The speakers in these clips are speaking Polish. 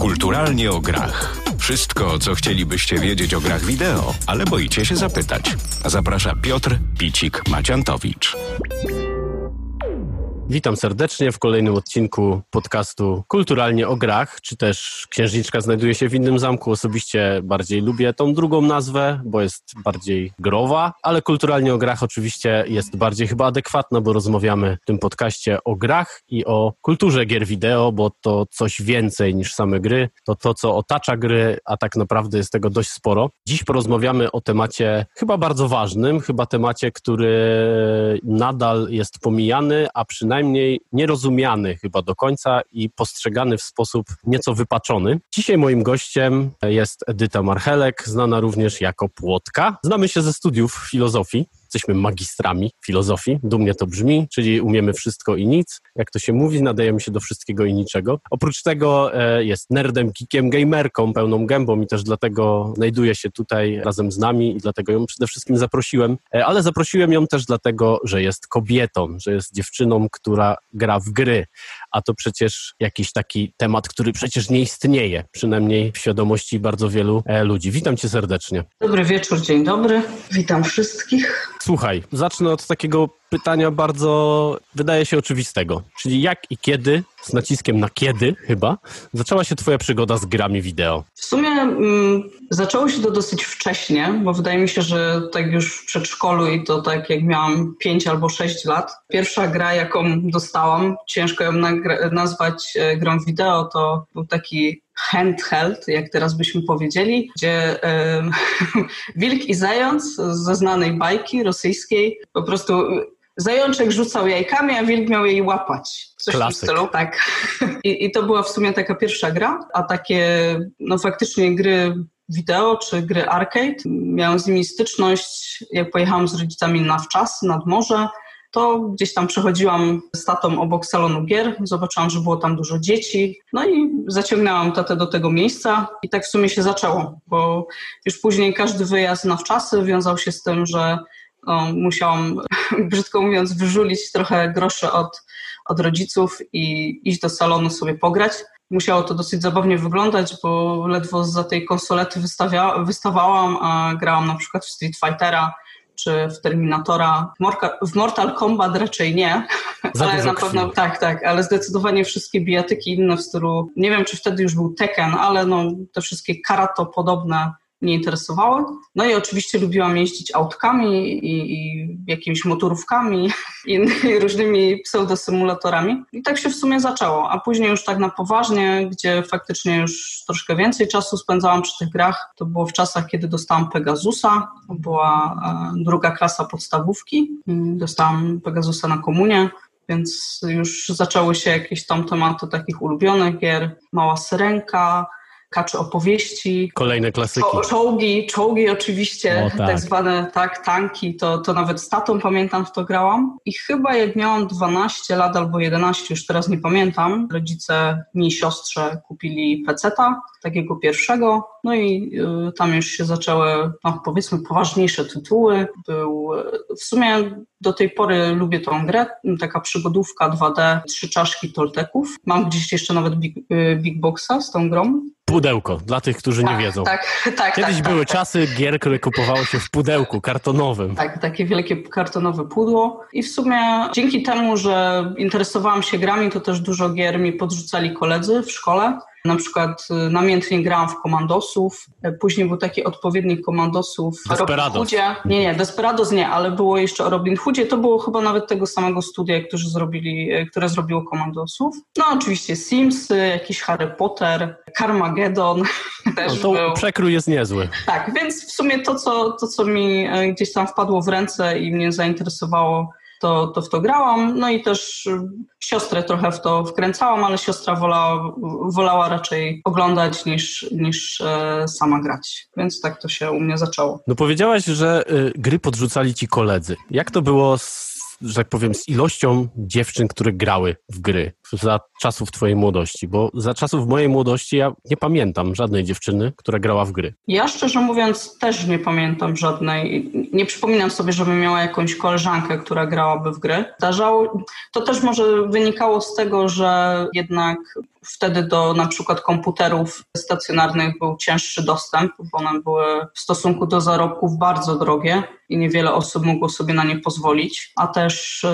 Kulturalnie o grach. Wszystko, co chcielibyście wiedzieć o grach wideo, ale boicie się zapytać. Zaprasza Piotr Picik-Maciantowicz. Witam serdecznie w kolejnym odcinku podcastu Kulturalnie o grach, czy też Księżniczka znajduje się w innym zamku. Osobiście bardziej lubię tą drugą nazwę, bo jest bardziej growa, ale Kulturalnie o grach oczywiście jest bardziej chyba adekwatna, bo rozmawiamy w tym podcaście o grach i o kulturze gier wideo, bo to coś więcej niż same gry, to to, co otacza gry, a tak naprawdę jest tego dość sporo. Dziś porozmawiamy o temacie chyba bardzo ważnym, chyba temacie, który nadal jest pomijany, a przynajmniej przynajmniej nierozumiany chyba do końca i postrzegany w sposób nieco wypaczony. Dzisiaj moim gościem jest Edyta Marchelek, znana również jako Płotka. Znamy się ze studiów filozofii jesteśmy magistrami filozofii, dumnie to brzmi, czyli umiemy wszystko i nic. Jak to się mówi, nadajemy się do wszystkiego i niczego. Oprócz tego e, jest nerdem, geekiem, gamerką, pełną gębą i też dlatego znajduje się tutaj razem z nami i dlatego ją przede wszystkim zaprosiłem. E, ale zaprosiłem ją też dlatego, że jest kobietą, że jest dziewczyną, która gra w gry. A to przecież jakiś taki temat, który przecież nie istnieje, przynajmniej w świadomości bardzo wielu e, ludzi. Witam cię serdecznie. Dobry wieczór, dzień dobry. Witam wszystkich. Słuchaj, zacznę od takiego pytania bardzo, wydaje się, oczywistego. Czyli jak i kiedy, z naciskiem na kiedy chyba, zaczęła się twoja przygoda z grami wideo? W sumie mm, zaczęło się to dosyć wcześnie, bo wydaje mi się, że tak już w przedszkolu i to tak jak miałam 5 albo 6 lat. Pierwsza gra, jaką dostałam, ciężko ją nazwać e, grą wideo, to był taki handheld, jak teraz byśmy powiedzieli, gdzie e, wilk i zając ze znanej bajki rosyjskiej po prostu zajączek rzucał jajkami, a wilk miał jej łapać. Coś Klasyk. w stylu. Tak. I, I to była w sumie taka pierwsza gra, a takie no faktycznie gry wideo czy gry arcade. Miałam z nimi styczność, jak pojechałam z rodzicami na wczas, nad morze, to gdzieś tam przechodziłam z tatą obok salonu gier, zobaczyłam, że było tam dużo dzieci, no i zaciągnęłam tatę do tego miejsca i tak w sumie się zaczęło, bo już później każdy wyjazd na wczasy wiązał się z tym, że no, musiałam, brzydko mówiąc, wyżulić trochę groszy od, od rodziców i iść do salonu sobie pograć. Musiało to dosyć zabawnie wyglądać, bo ledwo za tej konsolety wystawia, wystawałam, a grałam na przykład w Street Fightera, czy w Terminatora. W Mortal Kombat raczej nie, Za ale na pewno tak, tak, ale zdecydowanie wszystkie bijatyki inne w stylu, nie wiem czy wtedy już był Tekken, ale no, te wszystkie karato podobne mnie interesowały. No i oczywiście lubiłam jeździć autkami i, i jakimiś motorówkami i różnymi pseudosymulatorami. I tak się w sumie zaczęło. A później już tak na poważnie, gdzie faktycznie już troszkę więcej czasu spędzałam przy tych grach, to było w czasach, kiedy dostałam Pegasusa. To była e, druga klasa podstawówki. Dostałam Pegasusa na komunie więc już zaczęły się jakieś tam tematy takich ulubionych gier. Mała Syrenka, kaczy opowieści. Kolejne klasyki. Czołgi, czołgi oczywiście, tak. tak. zwane tak, tanki, to, to nawet z tatą pamiętam w to grałam. I chyba jak miałam 12 lat albo 11, już teraz nie pamiętam, rodzice mi siostrze kupili peceta, takiego pierwszego, no i y, tam już się zaczęły, no, powiedzmy, poważniejsze tytuły. Był, w sumie do tej pory lubię tą grę, taka przygodówka 2D, trzy czaszki Tolteków. Mam gdzieś jeszcze nawet Big, y, Big Boxa z tą grą. Pudełko, dla tych, którzy tak, nie wiedzą. Tak, tak. Kiedyś tak, były tak, czasy gier, które kupowało się w pudełku kartonowym. Tak, takie wielkie kartonowe pudło. I w sumie dzięki temu, że interesowałam się grami, to też dużo gier mi podrzucali koledzy w szkole. Na przykład y, namiętnie grałam w komandosów, e, później był taki odpowiednik komandosów. Robin Hoodzie. Nie, nie, Desperados nie, ale było jeszcze o Robin Hoodzie. To było chyba nawet tego samego studia, którzy zrobili, e, które zrobiło komandosów. No oczywiście Sims, jakiś Harry Potter, Carmageddon też no to był. przekrój jest niezły. Tak, więc w sumie to co, to, co mi e, gdzieś tam wpadło w ręce i mnie zainteresowało, to, to w to grałam. No i też y, siostrę trochę w to wkręcałam, ale siostra wolała, wolała raczej oglądać niż, niż e, sama grać. Więc tak to się u mnie zaczęło. No powiedziałaś, że y, gry podrzucali ci koledzy. Jak to było z że tak powiem, z ilością dziewczyn, które grały w gry za czasów twojej młodości? Bo za czasów mojej młodości ja nie pamiętam żadnej dziewczyny, która grała w gry. Ja szczerze mówiąc też nie pamiętam żadnej. Nie przypominam sobie, żebym miała jakąś koleżankę, która grałaby w gry. Zdarzało, to też może wynikało z tego, że jednak wtedy do na przykład komputerów stacjonarnych był cięższy dostęp, bo one były w stosunku do zarobków bardzo drogie i niewiele osób mogło sobie na nie pozwolić, a też y,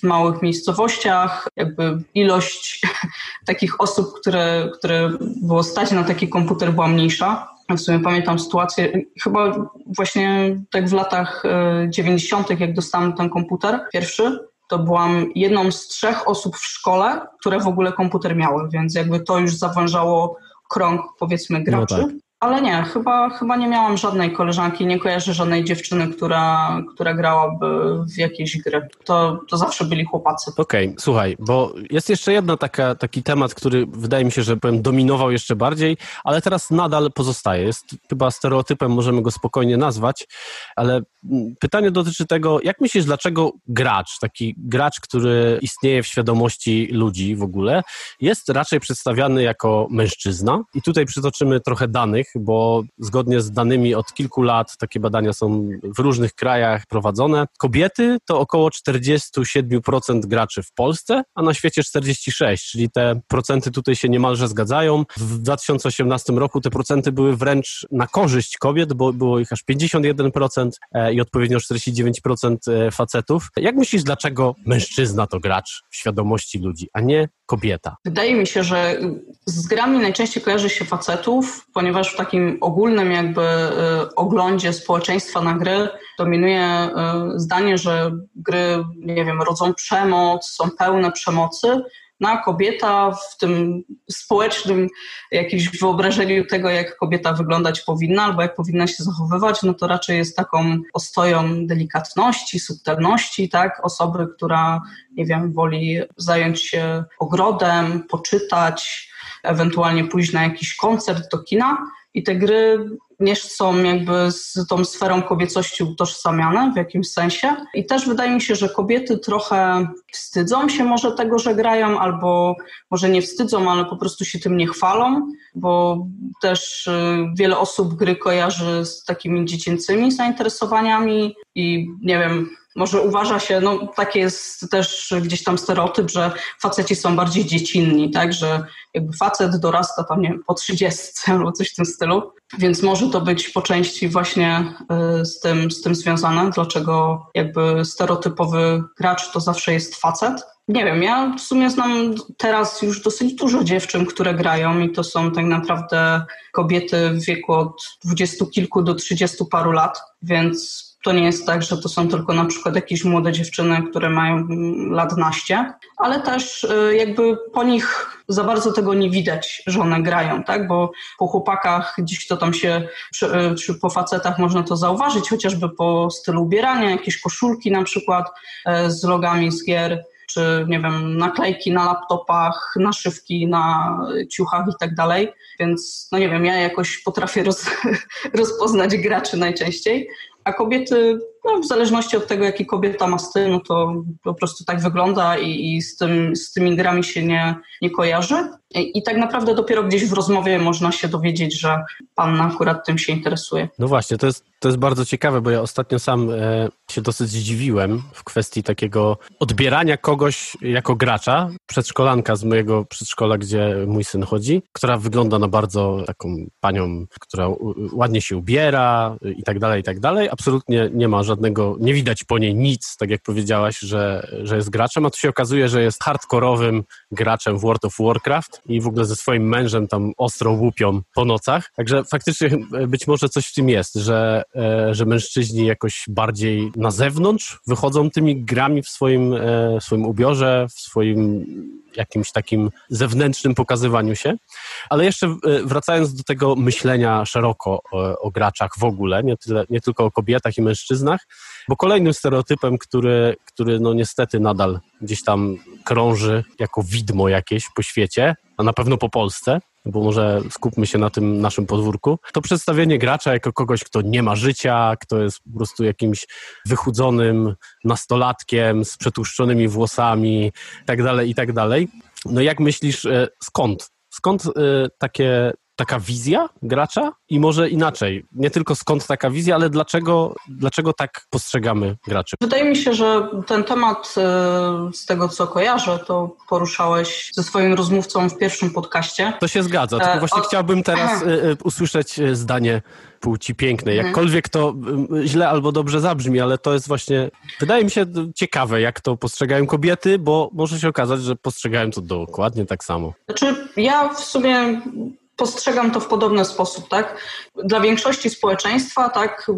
w małych miejscowościach jakby ilość takich osób, które, które było stać na taki komputer była mniejsza. W sumie pamiętam sytuację, chyba właśnie tak w latach 90., y, jak dostałem ten komputer pierwszy, to byłam jedną z trzech osób w szkole, które w ogóle komputer miały, więc jakby to już zawężało krąg powiedzmy no graczy. No tak. Ale nie, chyba, chyba nie miałam żadnej koleżanki, nie kojarzę żadnej dziewczyny, która, która grałaby w jakieś gry. To, to zawsze byli chłopacy. Okej, okay, słuchaj, bo jest jeszcze jedna taka, taki temat, który wydaje mi się, że powiem, dominował jeszcze bardziej, ale teraz nadal pozostaje. Jest chyba stereotypem, możemy go spokojnie nazwać, ale pytanie dotyczy tego, jak myślisz, dlaczego gracz, taki gracz, który istnieje w świadomości ludzi w ogóle, jest raczej przedstawiany jako mężczyzna? I tutaj przytoczymy trochę danych, bo zgodnie z danymi od kilku lat takie badania są w różnych krajach prowadzone. Kobiety to około 47% graczy w Polsce, a na świecie 46%, czyli te procenty tutaj się niemalże zgadzają. W 2018 roku te procenty były wręcz na korzyść kobiet, bo było ich aż 51% e, i odpowiednio 49% e, facetów. Jak myślisz, dlaczego mężczyzna to gracz w świadomości ludzi, a nie kobieta? Wydaje mi się, że z grami najczęściej kojarzy się facetów, ponieważ w takim ogólnym jakby y, oglądzie społeczeństwa na gry dominuje y, zdanie, że gry, nie wiem, rodzą przemoc, są pełne przemocy, no a kobieta w tym społecznym jakimś wyobrażeniu tego, jak kobieta wyglądać powinna albo jak powinna się zachowywać, no to raczej jest taką ostoją delikatności, subtelności, tak? Osoby, która, nie wiem, woli zająć się ogrodem, poczytać, ewentualnie pójść na jakiś koncert do kina i te gry nie są jakby z tą sferą kobiecości utożsamiane w jakimś sensie. I też wydaje mi się, że kobiety trochę wstydzą się może tego, że grają, albo może nie wstydzą, ale po prostu się tym nie chwalą, bo też y, wiele osób gry kojarzy z takimi dziecięcymi zainteresowaniami i nie wiem, może uważa się, no taki jest też gdzieś tam stereotyp, że faceci są bardziej dziecinni, tak, że jakby facet dorasta tam, nie wiem, po 30 albo coś w tym stylu, więc może to być po części właśnie y, z tym, z tym związane, dlaczego jakby stereotypowy gracz to zawsze jest facet. Nie wiem, ja w sumie znam teraz już dosyć dużo dziewczyn, które grają i to są tak naprawdę kobiety w wieku od dwudziestu kilku do trzydziestu paru lat, więc to nie jest tak, że to są tylko na przykład jakieś młode dziewczyny, które mają lat naście, ale też y, jakby po nich za bardzo tego nie widać, że one grają, tak? Bo po chłopakach gdzieś to tam się, y, czy po facetach można to zauważyć, chociażby po stylu ubierania, jakieś koszulki na przykład y, z logami z gier czy nie wiem, naklejki na laptopach, naszywki na ciuchach i tak dalej. Więc no nie wiem, ja jakoś potrafię roz, rozpoznać graczy najczęściej, a kobiety, no, w zależności od tego, jaki kobieta ma styl, no to po prostu tak wygląda i, i z, tym, z tymi grami się nie, nie kojarzy. I, tak naprawdę dopiero gdzieś w rozmowie można się dowiedzieć, że pan akurat tym się interesuje. No właśnie, to jest, to jest bardzo ciekawe, bo ja ostatnio sam e, się dosyć zdziwiłem w kwestii takiego odbierania kogoś jako gracza. Przedszkolanka z mojego przedszkola, gdzie mój syn chodzi, która wygląda na bardzo taką panią, która ładnie się ubiera i tak dalej, i tak dalej. Absolutnie nie ma żadnego, nie widać po niej nic, tak jak powiedziałaś, że, że jest graczem, a tu się okazuje, że jest hardkorowym graczem w World of Warcraft i w ogóle ze swoim mężem tam ostro łupią po nocach. Także faktycznie być może coś w tym jest, że, e, że mężczyźni jakoś bardziej na zewnątrz wychodzą tymi grami w swoim, e, w swoim ubiorze, w swoim jakimś takim zewnętrznym pokazywaniu się. Ale jeszcze e, wracając do tego myślenia szeroko o, o graczach w ogóle, nie, tyle, nie tylko o kobietach i mężczyznach, bo kolejnym stereotypem, który, który no niestety nadal gdzieś tam krąży jako widmo jakieś po świecie, a na pewno po Polsce, bo może skupmy się na tym naszym podwórku, to przedstawienie gracza jako kogoś, kto nie ma życia, kto jest po prostu jakimś wychudzonym nastolatkiem z przetłuszczonymi włosami, tak dalej, i tak. No jak myślisz, e, skąd? Skąd e, takie taka wizja gracza i może inaczej. Nie tylko skąd taka wizja, ale dlaczego, dlaczego tak postrzegamy graczy? Wydaje mi się, że ten temat e, z tego co kojarzę, to poruszałeś ze swoim rozmówcą w pierwszym podcaście. To się zgadza, tylko e, właśnie o... chciałbym teraz e, usłyszeć zdanie płci pięknej. Mhm. Jakkolwiek to źle albo dobrze zabrzmi, ale to jest właśnie, wydaje mi się ciekawe, jak to postrzegają kobiety, bo może się okazać, że postrzegają to dokładnie tak samo. Znaczy, ja w sumie postrzegam to w podobny sposób, tak? Dla większości społeczeństwa, tak,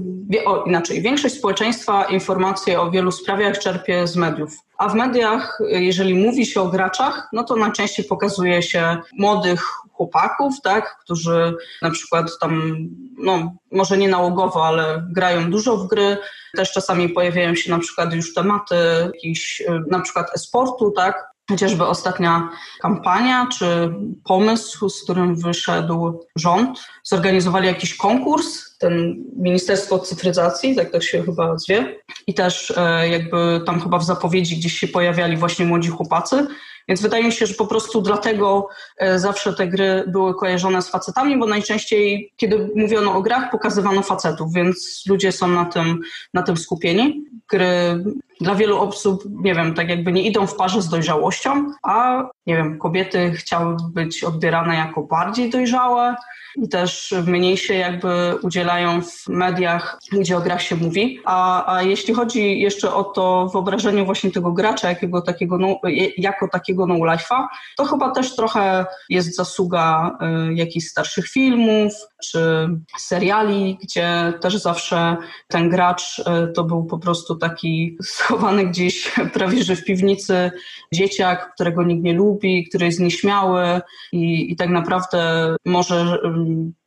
o, inaczej, większość społeczeństwa informacje o wielu sprawach czerpie z mediów. A w mediach, jeżeli mówi się o graczach, no to najczęściej pokazuje się młodych chłopaków, tak, którzy na przykład tam, no może nie nałogowo, ale grają dużo w gry. Też czasami pojawiają się na przykład już tematy jakiś, na przykład e-sportu, tak, Chociażby ostatnia kampania czy pomysł, z którym wyszedł rząd, zorganizowali jakiś konkurs, ten Ministerstwo Cyfryzacji, tak to się chyba zwie, i też e, jakby tam chyba w zapowiedzi gdzieś się pojawiali właśnie młodzi chłopacy, więc wydaje mi się, że po prostu dlatego e, zawsze te gry były kojarzone z facetami, bo najczęściej, kiedy mówiono o grach, pokazywano facetów, więc ludzie są na tym, na tym skupieni. Gry dla wielu osób, nie wiem, tak jakby nie idą w parze z dojrzałością, a nie wiem, kobiety chciały być odbierane jako bardziej dojrzałe i też mniej się jakby udzielają w mediach, gdzie o grach się mówi. A, a jeśli chodzi jeszcze o to wyobrażenie właśnie tego gracza jakiego takiego no, jako takiego no-life'a, to chyba też trochę jest zasługa y, jakichś starszych filmów czy seriali, gdzie też zawsze ten gracz y, to był po prostu taki schowany gdzieś prawie że w piwnicy dzieciak, którego nikt nie lubi, który jest nieśmiały i, i tak naprawdę może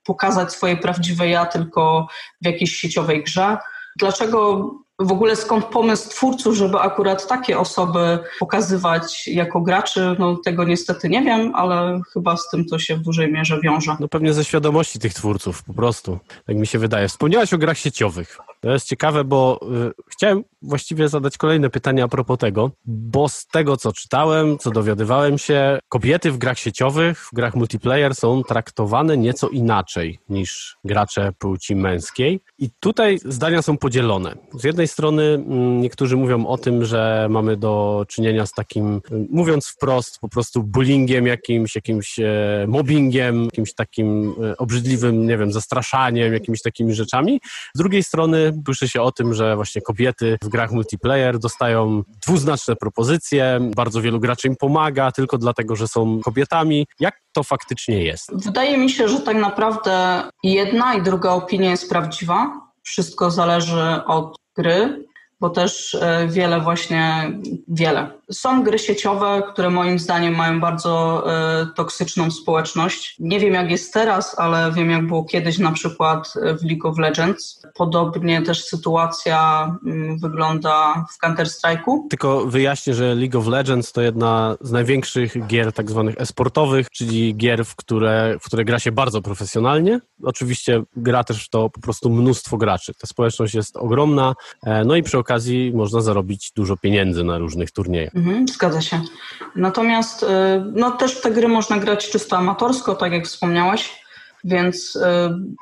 pokazać swoje prawdziwe ja tylko w jakiejś sieciowej grze. Dlaczego w ogóle skąd pomysł twórców, żeby akurat takie osoby pokazywać jako graczy, no tego niestety nie wiem, ale chyba z tym to się w dużej mierze wiąże. No pewnie ze świadomości tych twórców po prostu, tak mi się wydaje. Wspomniałaś o grach sieciowych. To jest ciekawe, bo y, chciałem właściwie zadać kolejne pytanie a propos tego, bo z tego, co czytałem, co dowiadywałem się, kobiety w grach sieciowych, w grach multiplayer są traktowane nieco inaczej niż gracze płci męskiej. I tutaj zdania są podzielone. Z jednej strony mm, niektórzy mówią o tym, że mamy do czynienia z takim, mówiąc wprost, po prostu bullyingiem jakimś, jakimś e, mobbingiem, jakimś takim e, obrzydliwym, nie wiem, zastraszaniem, jakimiś takimi rzeczami. Z drugiej strony słyszy się o tym, że właśnie kobiety w grach multiplayer dostają dwuznaczne propozycje, bardzo wielu graczy im pomaga tylko dlatego, że są kobietami. Jak to faktycznie jest? Wydaje mi się, że tak naprawdę jedna i druga opinia jest prawdziwa. Wszystko zależy od gry, bo też e, wiele właśnie, wiele. Są gry sieciowe, które moim zdaniem mają bardzo e, toksyczną społeczność. Nie wiem jak jest teraz, ale wiem jak było kiedyś na przykład w League of Legends. Podobnie też sytuacja mm, wygląda w Counter-Strike'u. Tylko wyjaśnię, że League of Legends to jedna z największych gier tak zwanych esportowych, czyli gier, w które, w które gra się bardzo profesjonalnie. Oczywiście gra też w to po prostu mnóstwo graczy. Ta społeczność jest ogromna, e, no i przy okazji można zarobić dużo pieniędzy na różnych turniejach. Mhm, zgadza się. Natomiast y, no, też w te gry można grać czysto amatorsko, tak jak wspomniałaś. Więc y,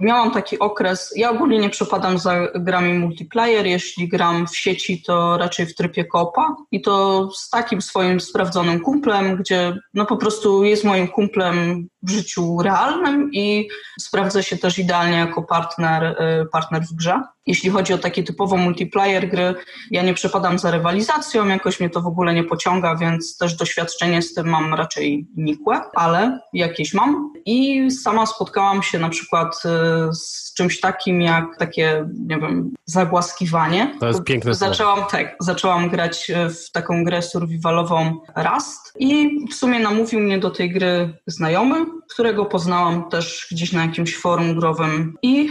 miałam taki okres. Ja ogólnie nie przepadam za grami multiplayer. Jeśli gram w sieci, to raczej w trybie kopa i to z takim swoim sprawdzonym kumplem, gdzie no po prostu jest moim kumplem w życiu realnym i sprawdza się też idealnie jako partner, y, partner w grze. Jeśli chodzi o takie typowo multiplayer gry, ja nie przepadam za rywalizacją, jakoś mnie to w ogóle nie pociąga, więc też doświadczenie z tym mam raczej nikłe, ale jakieś mam. I sama spotkałam się na przykład y, z czymś takim jak takie, nie wiem, zagłaskiwanie. To jest piękne Zaczęłam, tak, zaczęłam grać y, w taką grę survivalową Rust i w sumie namówił mnie do tej gry znajomy, którego poznałam też gdzieś na jakimś forum growym i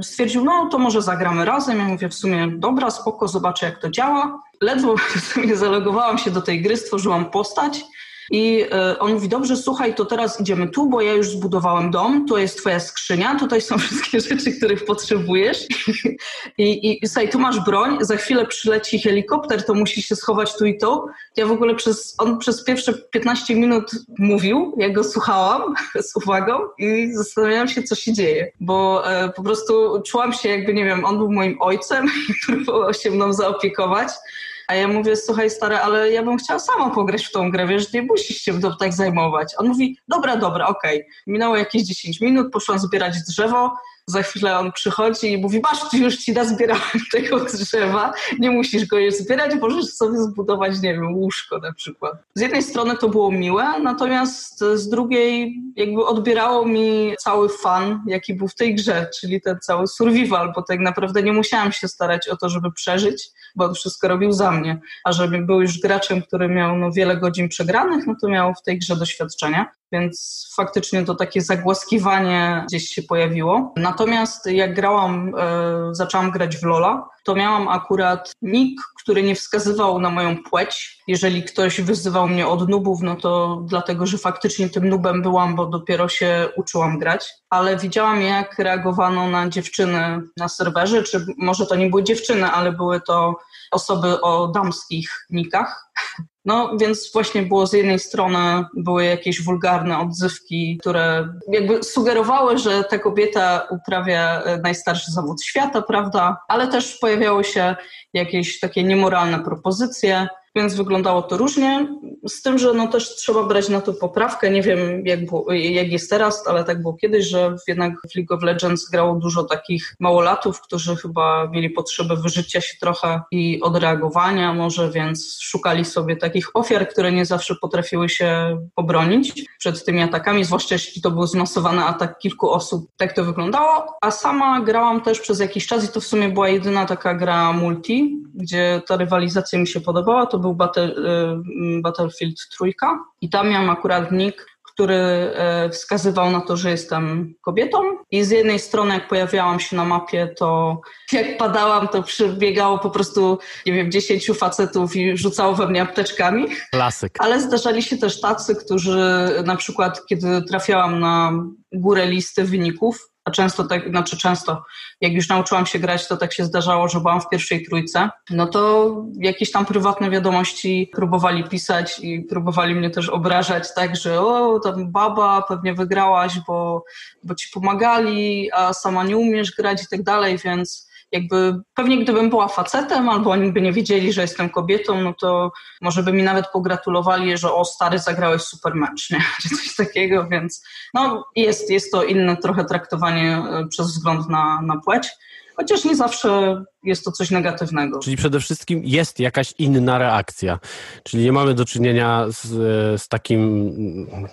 y, stwierdził, no to może zagram gramy razem. Ja mówię w sumie, dobra, spoko, zobaczę jak to działa. Ledwo w sumie zalogowałam się do tej gry, stworzyłam postać I e, on mówi, dobrze, słuchaj, to teraz idziemy tu, bo ja już zbudowałem dom, to jest twoja skrzynia, tutaj są wszystkie rzeczy, których potrzebujesz. I, i słuchaj, tu masz broń, za chwilę przyleci helikopter, to musisz się schować tu i tu. Ja w ogóle przez, on przez pierwsze 15 minut mówił, ja go słuchałam z uwagą i zastanawiałam się, co się dzieje, bo e, po prostu czułam się jakby, nie wiem, on był moim ojcem i próbował się mną zaopiekować. A ja mówię, słuchaj stary, ale ja bym chciała sama pograć w tą grę, wiesz, nie musisz się w tak zajmować. On mówi, dobra, dobra, okej. Okay. Minęło jakieś 10 minut, poszłam zbierać drzewo, za chwilę on przychodzi i mówi, masz, już ci nazbierałem tego drzewa, nie musisz go już zbierać, możesz sobie zbudować, nie wiem, łóżko na przykład. Z jednej strony to było miłe, natomiast z drugiej jakby odbierało mi cały fan, jaki był w tej grze, czyli ten cały survival, bo tak naprawdę nie musiałam się starać o to, żeby przeżyć, bo on wszystko robił za mnie. A żeby był już graczem, który miał no, wiele godzin przegranych, no to miał w tej grze doświadczenia więc faktycznie to takie zagłaskiwanie gdzieś się pojawiło. Natomiast jak grałam, e, zaczęłam grać w Lola, to miałam akurat nick, który nie wskazywał na moją płeć. Jeżeli ktoś wyzywał mnie od nubów, no to dlatego, że faktycznie tym nubem byłam, bo dopiero się uczyłam grać. Ale widziałam, jak reagowano na dziewczyny na serwerze, czy może to nie były dziewczyny, ale były to osoby o damskich nikach. No więc właśnie było z jednej strony były jakieś wulgarne odzywki, które jakby sugerowały, że ta kobieta uprawia najstarszy zawód świata, prawda? Ale też pojawiały się jakieś takie niemoralne propozycje, więc wyglądało to różnie. Z tym, że no też trzeba brać na to poprawkę. Nie wiem, jak, było, jak jest teraz, ale tak było kiedyś, że jednak w League of Legends grało dużo takich małolatów, którzy chyba mieli potrzebę wyżycia się trochę i odreagowania może, więc szukali sobie takich ofiar, które nie zawsze potrafiły się obronić przed tymi atakami, zwłaszcza jeśli to był zmasowany atak kilku osób. Tak to wyglądało. A sama grałam też przez jakiś czas i to w sumie była jedyna taka gra multi, gdzie ta rywalizacja mi się podobała. To był Battle, y, Battlefield trójka i tam miałam akurat nick, który e, wskazywał na to, że jestem kobietą. I z jednej strony, jak pojawiałam się na mapie, to jak padałam, to przybiegało po prostu, nie wiem, dziesięciu facetów i rzucało we mnie apteczkami. Klasyk. Ale zdarzali się też tacy, którzy na przykład, kiedy trafiałam na górę listy wyników, a często tak, znaczy często, jak już nauczyłam się grać, to tak się zdarzało, że byłam w pierwszej trójce, no to jakieś tam prywatne wiadomości próbowali pisać i próbowali mnie też obrażać, tak, że o, tam baba, pewnie wygrałaś, bo, bo ci pomagali, a sama nie umiesz grać i tak dalej, więc jakby pewnie gdybym była facetem albo oni by nie wiedzieli, że jestem kobietą, no to może by mi nawet pogratulowali, że o stary zagrałeś super mecz, nie? czy coś takiego, więc no jest, jest to inne trochę traktowanie e, przez wzgląd na, na płeć, chociaż nie zawsze jest to coś negatywnego. Czyli przede wszystkim jest jakaś inna reakcja. Czyli nie mamy do czynienia z, z takim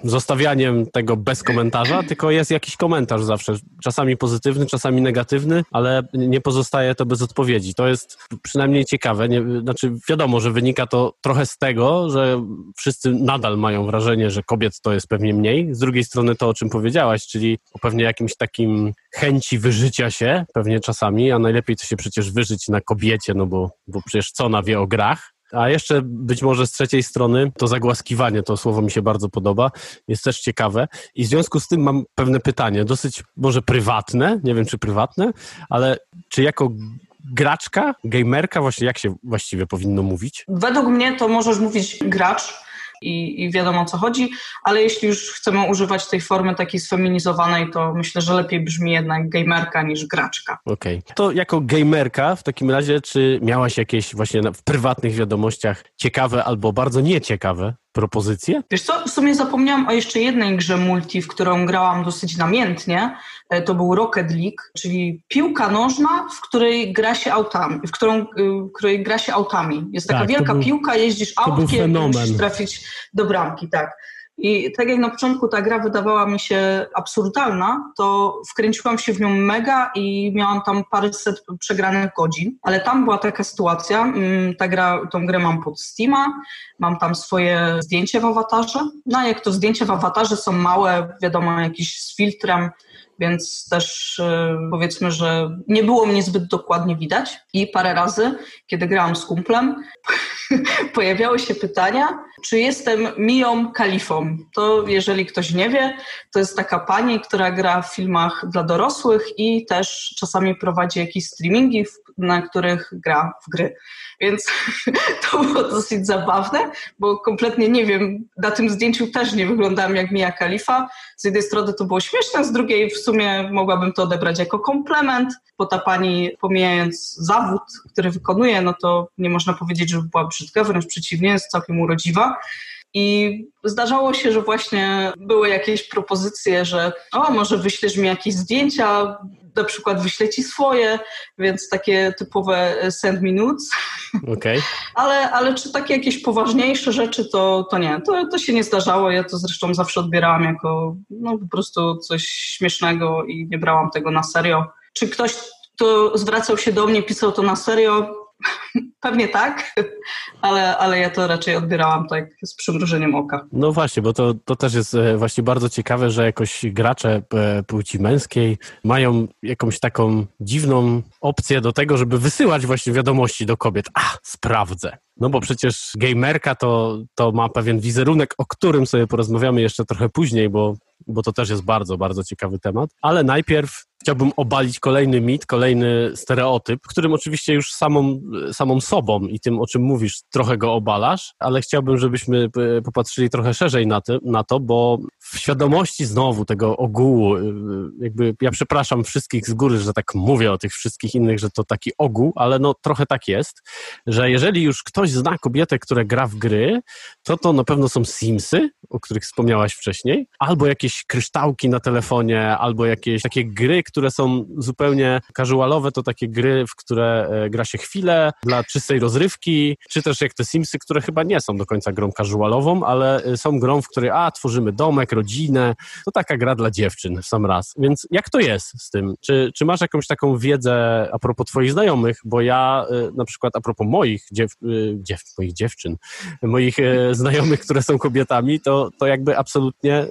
zostawianiem tego bez komentarza, tylko jest jakiś komentarz zawsze. Czasami pozytywny, czasami negatywny, ale nie pozostaje to bez odpowiedzi. To jest przynajmniej ciekawe. Nie, znaczy, wiadomo, że wynika to trochę z tego, że wszyscy nadal mają wrażenie, że kobiet to jest pewnie mniej. Z drugiej strony to, o czym powiedziałaś, czyli o pewnie jakimś takim chęci wyżycia się, pewnie czasami, a najlepiej to się przecież wyżyć na kobiecie, no bo, bo przecież co ona wie o grach. A jeszcze być może z trzeciej strony to zagłaskiwanie, to słowo mi się bardzo podoba, jest też ciekawe. I w związku z tym mam pewne pytanie, dosyć może prywatne, nie wiem czy prywatne, ale czy jako graczka, gamerka, właśnie jak się właściwie powinno mówić? Według mnie to możesz mówić gracz, i, i wiadomo o co chodzi, ale jeśli już chcemy używać tej formy takiej sfeminizowanej, to myślę, że lepiej brzmi jednak gamerka niż graczka. Okej. Okay. To jako gamerka w takim razie, czy miałaś jakieś właśnie w prywatnych wiadomościach ciekawe albo bardzo nieciekawe propozycje? Wiesz co, w sumie zapomniałam o jeszcze jednej grze multi, w którą grałam dosyć namiętnie. E, to był Rocket League, czyli piłka nożna, w której gra się autami, w którą, y, w której gra się autami. Jest taka tak, wielka był, piłka, jeździsz autkiem i musisz trafić do bramki, tak. I tak jak na początku ta gra wydawała mi się absurdalna, to wkręciłam się w nią mega i miałam tam paręset przegranych godzin. Ale tam była taka sytuacja, mm, ta gra, tą grę mam pod Steama, mam tam swoje zdjęcie w awatarze. No jak to zdjęcia w awatarze są małe, wiadomo, jakieś z filtrem, więc też e, powiedzmy, że nie było mnie zbyt dokładnie widać i parę razy, kiedy grałam z kumplem, pojawiały się pytania, czy jestem Mią Kalifą. To jeżeli ktoś nie wie, to jest taka pani, która gra w filmach dla dorosłych i też czasami prowadzi jakieś streamingi, na których gra w gry. Więc to było dosyć zabawne, bo kompletnie nie wiem, na tym zdjęciu też nie wyglądałam jak Mia Khalifa. Z jednej strony to było śmieszne, z drugiej w sumie mogłabym to odebrać jako komplement, bo ta pani, pomijając zawód, który wykonuje, no to nie można powiedzieć, że była brzydka, wręcz przeciwnie, jest całkiem urodziwa. I zdarzało się, że właśnie były jakieś propozycje, że o, może wyślesz mi jakieś zdjęcia, na przykład wyślę ci swoje, więc takie typowe send me nudes. Okay. ale, ale czy takie jakieś poważniejsze rzeczy, to, to nie. To, to się nie zdarzało. Ja to zresztą zawsze odbierałam jako no, po prostu coś śmiesznego i nie brałam tego na serio. Czy ktoś, kto zwracał się do mnie, pisał to na serio? Pewnie tak, ale, ale ja to raczej odbierałam tak z przymrużeniem oka. No właśnie, bo to, to też jest e, właśnie bardzo ciekawe, że jakoś gracze e, płci męskiej mają jakąś taką dziwną opcję do tego, żeby wysyłać właśnie wiadomości do kobiet. A, sprawdzę. No bo przecież gamerka to, to ma pewien wizerunek, o którym sobie porozmawiamy jeszcze trochę później, bo, bo to też jest bardzo, bardzo ciekawy temat. Ale najpierw chciałbym obalić kolejny mit, kolejny stereotyp, którym oczywiście już samą, samą sobą i tym, o czym mówisz, trochę go obalasz, ale chciałbym, żebyśmy e, popatrzyli trochę szerzej na, ty, na to, bo w świadomości znowu tego ogółu, e, jakby ja przepraszam wszystkich z góry, że tak mówię o tych wszystkich innych, że to taki ogół, ale no trochę tak jest, że jeżeli już ktoś zna kobietę, która gra w gry, to to na pewno są Simsy, o których wspomniałaś wcześniej, albo jakieś kryształki na telefonie, albo jakieś takie gry, które są zupełnie casualowe, to takie gry, w które e, gra się chwilę dla czystej rozrywki, czy też jak te Simsy, które chyba nie są do końca grą casualową, ale e, są grą, w której a, tworzymy domek, rodzinę, to taka gra dla dziewczyn w sam raz. Więc jak to jest z tym? Czy, czy masz jakąś taką wiedzę a propos twoich znajomych? Bo ja e, na przykład a propos moich, dziew, dziew, moich dziewczyn, moich znajomych, które są kobietami, to, to jakby absolutnie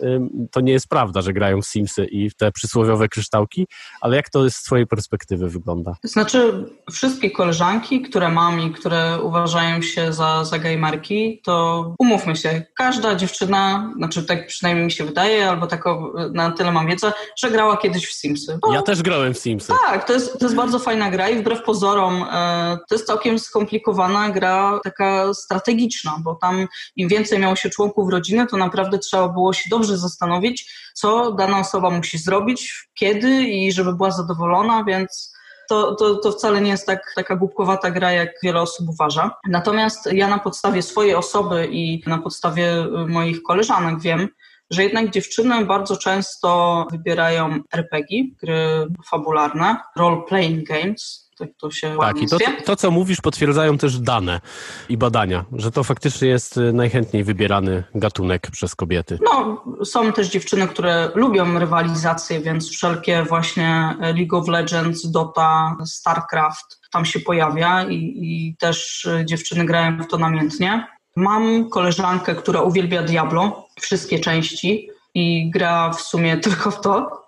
to nie jest prawda, że grają w Simsy i w te przysłowiowe kryształki, ale jak to z Twojej perspektywy wygląda? Znaczy, wszystkie koleżanki, które mam i które uważają się za, za gamerki, to umówmy się, każda dziewczyna, znaczy tak przynajmniej mi się wydaje, albo tak na tyle mam wiedzę, że grała kiedyś w Simsy. ja też grałem w Simsy. Tak, to jest, to jest bardzo fajna gra i wbrew pozorom e, to jest całkiem skomplikowana gra, taka strategiczna, bo tam im więcej miało się członków rodziny, to naprawdę trzeba było się dobrze zastanowić, co dana osoba musi zrobić, kiedy i żeby była zadowolona, więc to, to, to wcale nie jest tak, taka głupkowata gra, jak wiele osób uważa. Natomiast ja na podstawie swojej osoby i na podstawie y, moich koleżanek wiem, że jednak dziewczyny bardzo często wybierają RPG, gry fabularne, role-playing games, tak to się Tak, i to, to, co mówisz, potwierdzają też dane i badania, że to faktycznie jest y, najchętniej wybierany gatunek przez kobiety. No, są też dziewczyny, które lubią rywalizację, więc wszelkie właśnie League of Legends, Dota, StarCraft tam się pojawia i, i też y, dziewczyny grają w to namiętnie. Mam koleżankę, która uwielbia Diablo, wszystkie części i gra w sumie tylko w to.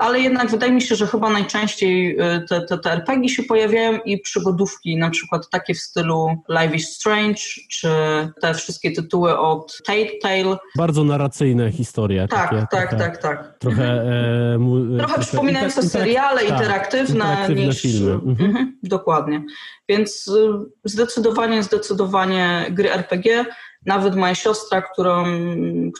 Ale jednak wydaje mi się, że chyba najczęściej y, te, te, te RPG się pojawiają i przygodówki, na przykład takie w stylu Life is Strange, czy te wszystkie tytuły od Tale. Bardzo narracyjne historie. Tak, takie, tak, tak, tak, tak. Trochę, e, mu, trochę przypominające inter, seriale tak, interaktywne, niż... filmy. Mhm. Mhm, dokładnie. Więc y, zdecydowanie, zdecydowanie gry RPG nawet moja siostra, którą,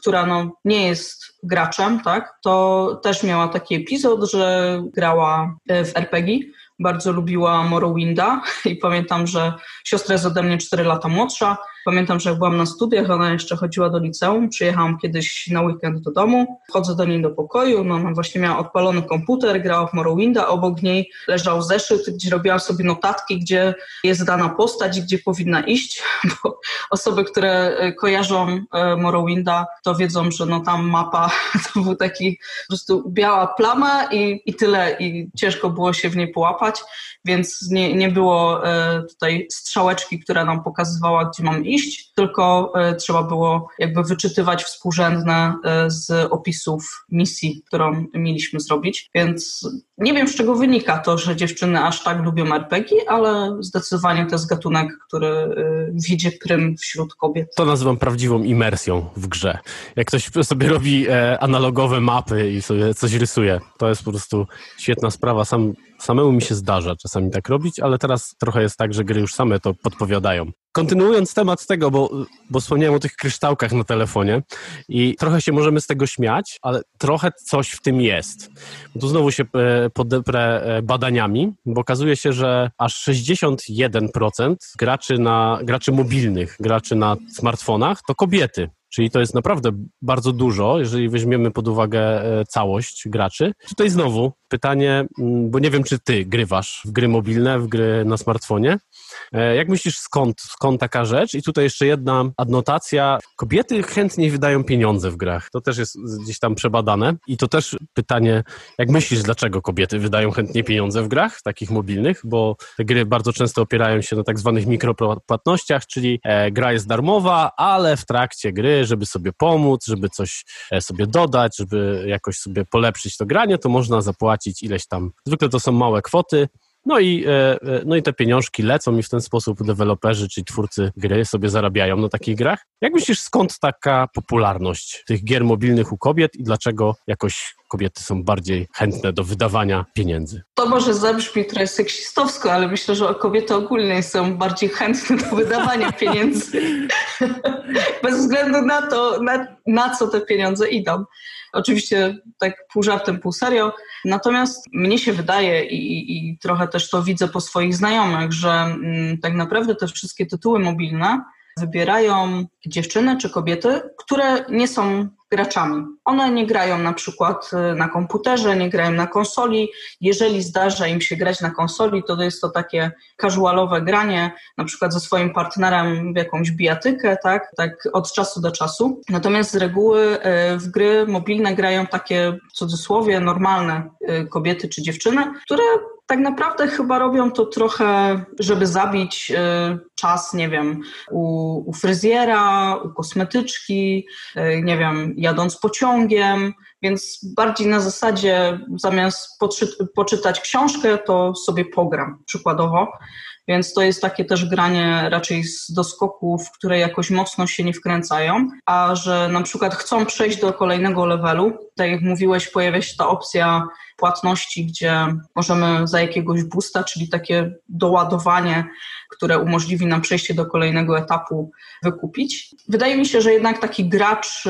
która no nie jest graczem, tak, to też miała taki epizod, że grała w RPG bardzo lubiła Morrowinda i pamiętam, że siostra jest ode mnie 4 lata młodsza. Pamiętam, że jak byłam na studiach, ona jeszcze chodziła do liceum. Przyjechałam kiedyś na weekend do domu, wchodzę do niej do pokoju, no ona właśnie miała odpalony komputer, grała w Morrowinda, obok niej leżał zeszyt, gdzie robiłam sobie notatki, gdzie jest dana postać i gdzie powinna iść, bo osoby, które e, kojarzą e, Morrowinda, to wiedzą, że no tam mapa to był taki po prostu biała plama i, i tyle. I ciężko było się w niej połapać. Więc nie, nie było e, tutaj strzałeczki, która nam pokazywała, gdzie mamy iść, tylko e, trzeba było jakby wyczytywać współrzędne e, z opisów misji, którą mieliśmy zrobić. Więc nie wiem, z czego wynika to, że dziewczyny aż tak lubią RPG, ale zdecydowanie to jest gatunek, który e, widzi prym wśród kobiet. To nazywam prawdziwą imersją w grze. Jak ktoś sobie robi analogowe mapy i sobie coś rysuje, to jest po prostu świetna sprawa. Sam Samemu mi się zdarza czasami tak robić, ale teraz trochę jest tak, że gry już same to podpowiadają. Kontynuując temat tego, bo, bo wspomniałem o tych kryształkach na telefonie i trochę się możemy z tego śmiać, ale trochę coś w tym jest. Tu znowu się e, podeprę e, badaniami, bo okazuje się, że aż 61% graczy, na, graczy mobilnych, graczy na smartfonach to kobiety. Czyli to jest naprawdę bardzo dużo, jeżeli weźmiemy pod uwagę e, całość graczy. Tutaj znowu pytanie, mm, bo nie wiem, czy ty grywasz w gry mobilne, w gry na smartfonie. E, jak myślisz, skąd, skąd taka rzecz? I tutaj jeszcze jedna adnotacja. Kobiety chętniej wydają pieniądze w grach. To też jest gdzieś tam przebadane. I to też pytanie, jak myślisz, dlaczego kobiety wydają chętniej pieniądze w grach takich mobilnych? Bo te gry bardzo często opierają się na tak zwanych mikropłatnościach, czyli e, gra jest darmowa, ale w trakcie gry, żeby sobie pomóc, żeby coś e, sobie dodać, żeby jakoś sobie polepszyć to granie, to można zapłacić ileś tam. Zwykle to są małe kwoty. No i, e, e, no i te pieniążki lecą i w ten sposób deweloperzy, czyli twórcy gry sobie zarabiają na takich grach. Jak myślisz, skąd taka popularność tych gier mobilnych u kobiet i dlaczego jakoś kobiety są bardziej chętne do wydawania pieniędzy? To może zabrzmi trochę seksistowsko, ale myślę, że kobiety ogólnie są bardziej chętne do wydawania pieniędzy. Bez względu na to, na, na co te pieniądze idą. Oczywiście tak pół żartem, pół serio. Natomiast mnie się wydaje i, i trochę też to widzę po swoich znajomych, że mm, tak naprawdę te wszystkie tytuły mobilne wybierają dziewczyny czy kobiety, które nie są graczami. One nie grają na przykład y, na komputerze, nie grają na konsoli. Jeżeli zdarza im się grać na konsoli, to jest to takie casualowe granie, na przykład ze swoim partnerem w jakąś bijatykę, tak, tak od czasu do czasu. Natomiast z reguły y, w gry mobilne grają takie w cudzysłowie normalne y, kobiety czy dziewczyny, które tak naprawdę chyba robią to trochę, żeby zabić y, czas, nie wiem, u, u fryzjera, u kosmetyczki, y, nie wiem, jadąc pociągiem, więc bardziej na zasadzie zamiast poczytać książkę, to sobie pogram przykładowo. Więc to jest takie też granie raczej z doskoków, które jakoś mocno się nie wkręcają, a że na przykład chcą przejść do kolejnego levelu, tak jak mówiłeś, pojawia się ta opcja płatności, gdzie możemy za jakiegoś boosta, czyli takie doładowanie, które umożliwi nam przejście do kolejnego etapu, wykupić. Wydaje mi się, że jednak taki gracz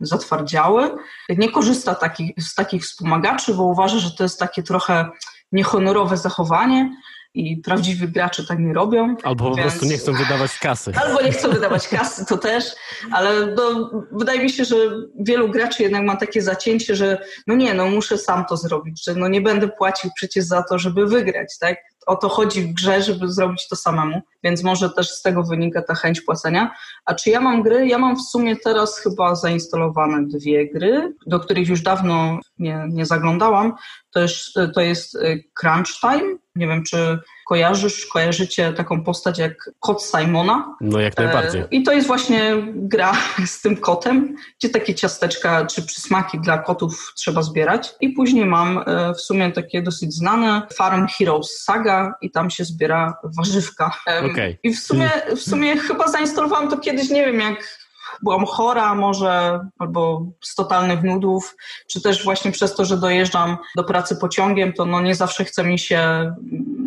zatwardziały nie korzysta taki, z takich wspomagaczy, bo uważa, że to jest takie trochę niehonorowe zachowanie, i prawdziwi gracze tak nie robią. Albo po więc... prostu nie chcą wydawać kasy. Albo nie chcą wydawać kasy, to też, ale no, wydaje mi się, że wielu graczy jednak ma takie zacięcie, że no nie, no muszę sam to zrobić, że no nie będę płacił przecież za to, żeby wygrać, tak? O to chodzi w grze, żeby zrobić to samemu, więc może też z tego wynika ta chęć płacenia. A czy ja mam gry? Ja mam w sumie teraz chyba zainstalowane dwie gry, do których już dawno nie, nie zaglądałam. To jest, to jest y, Crunch Time nie wiem, czy kojarzysz, kojarzycie taką postać jak kot Simona. No jak najbardziej. I to jest właśnie gra z tym kotem, gdzie takie ciasteczka czy przysmaki dla kotów trzeba zbierać. I później mam e, w sumie takie dosyć znane Farm Heroes Saga i tam się zbiera warzywka. Okay. I w sumie, w sumie chyba zainstalowałam to kiedyś, nie wiem, jak byłam chora może, albo z totalnych nudów, czy też właśnie przez to, że dojeżdżam do pracy pociągiem, to no nie zawsze chce mi się,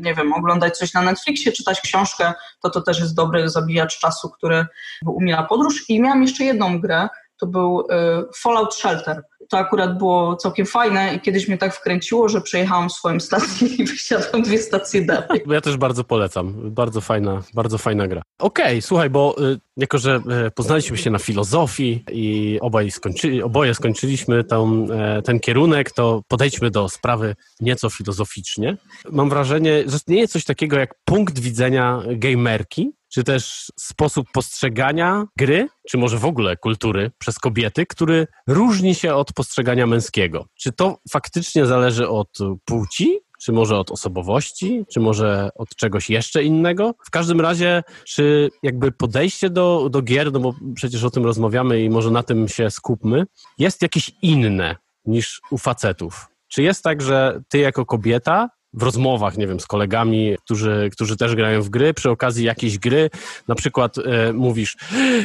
nie wiem, oglądać coś na Netflixie, czytać książkę, to to też jest dobry zabijacz czasu, który umila podróż. I miałam jeszcze jedną grę, to był y, Fallout Shelter to akurat było całkiem fajne i kiedyś mnie tak wkręciło, że przejechałam swoją stację i wysiadłam dwie stacje dalej. Ja też bardzo polecam. Bardzo fajna, bardzo fajna gra. Okej, okay, słuchaj, bo y, jako, że y, poznaliśmy się na filozofii i obaj skończy, oboje skończyliśmy tą, y, ten kierunek, to podejdźmy do sprawy nieco filozoficznie. Mam wrażenie, że istnieje coś takiego jak punkt widzenia gamerki, czy też sposób postrzegania gry, czy może w ogóle kultury przez kobiety, który różni się od postrzegania męskiego. Czy to faktycznie zależy od płci, czy może od osobowości, czy może od czegoś jeszcze innego. W każdym razie, czy jakby podejście do, do gier, no bo przecież o tym rozmawiamy i może na tym się skupmy, jest jakieś inne niż u facetów. Czy jest tak, że ty jako kobieta w rozmowach, nie wiem, z kolegami, którzy, którzy też grają w gry, przy okazji jakiejś gry, na przykład e, mówisz,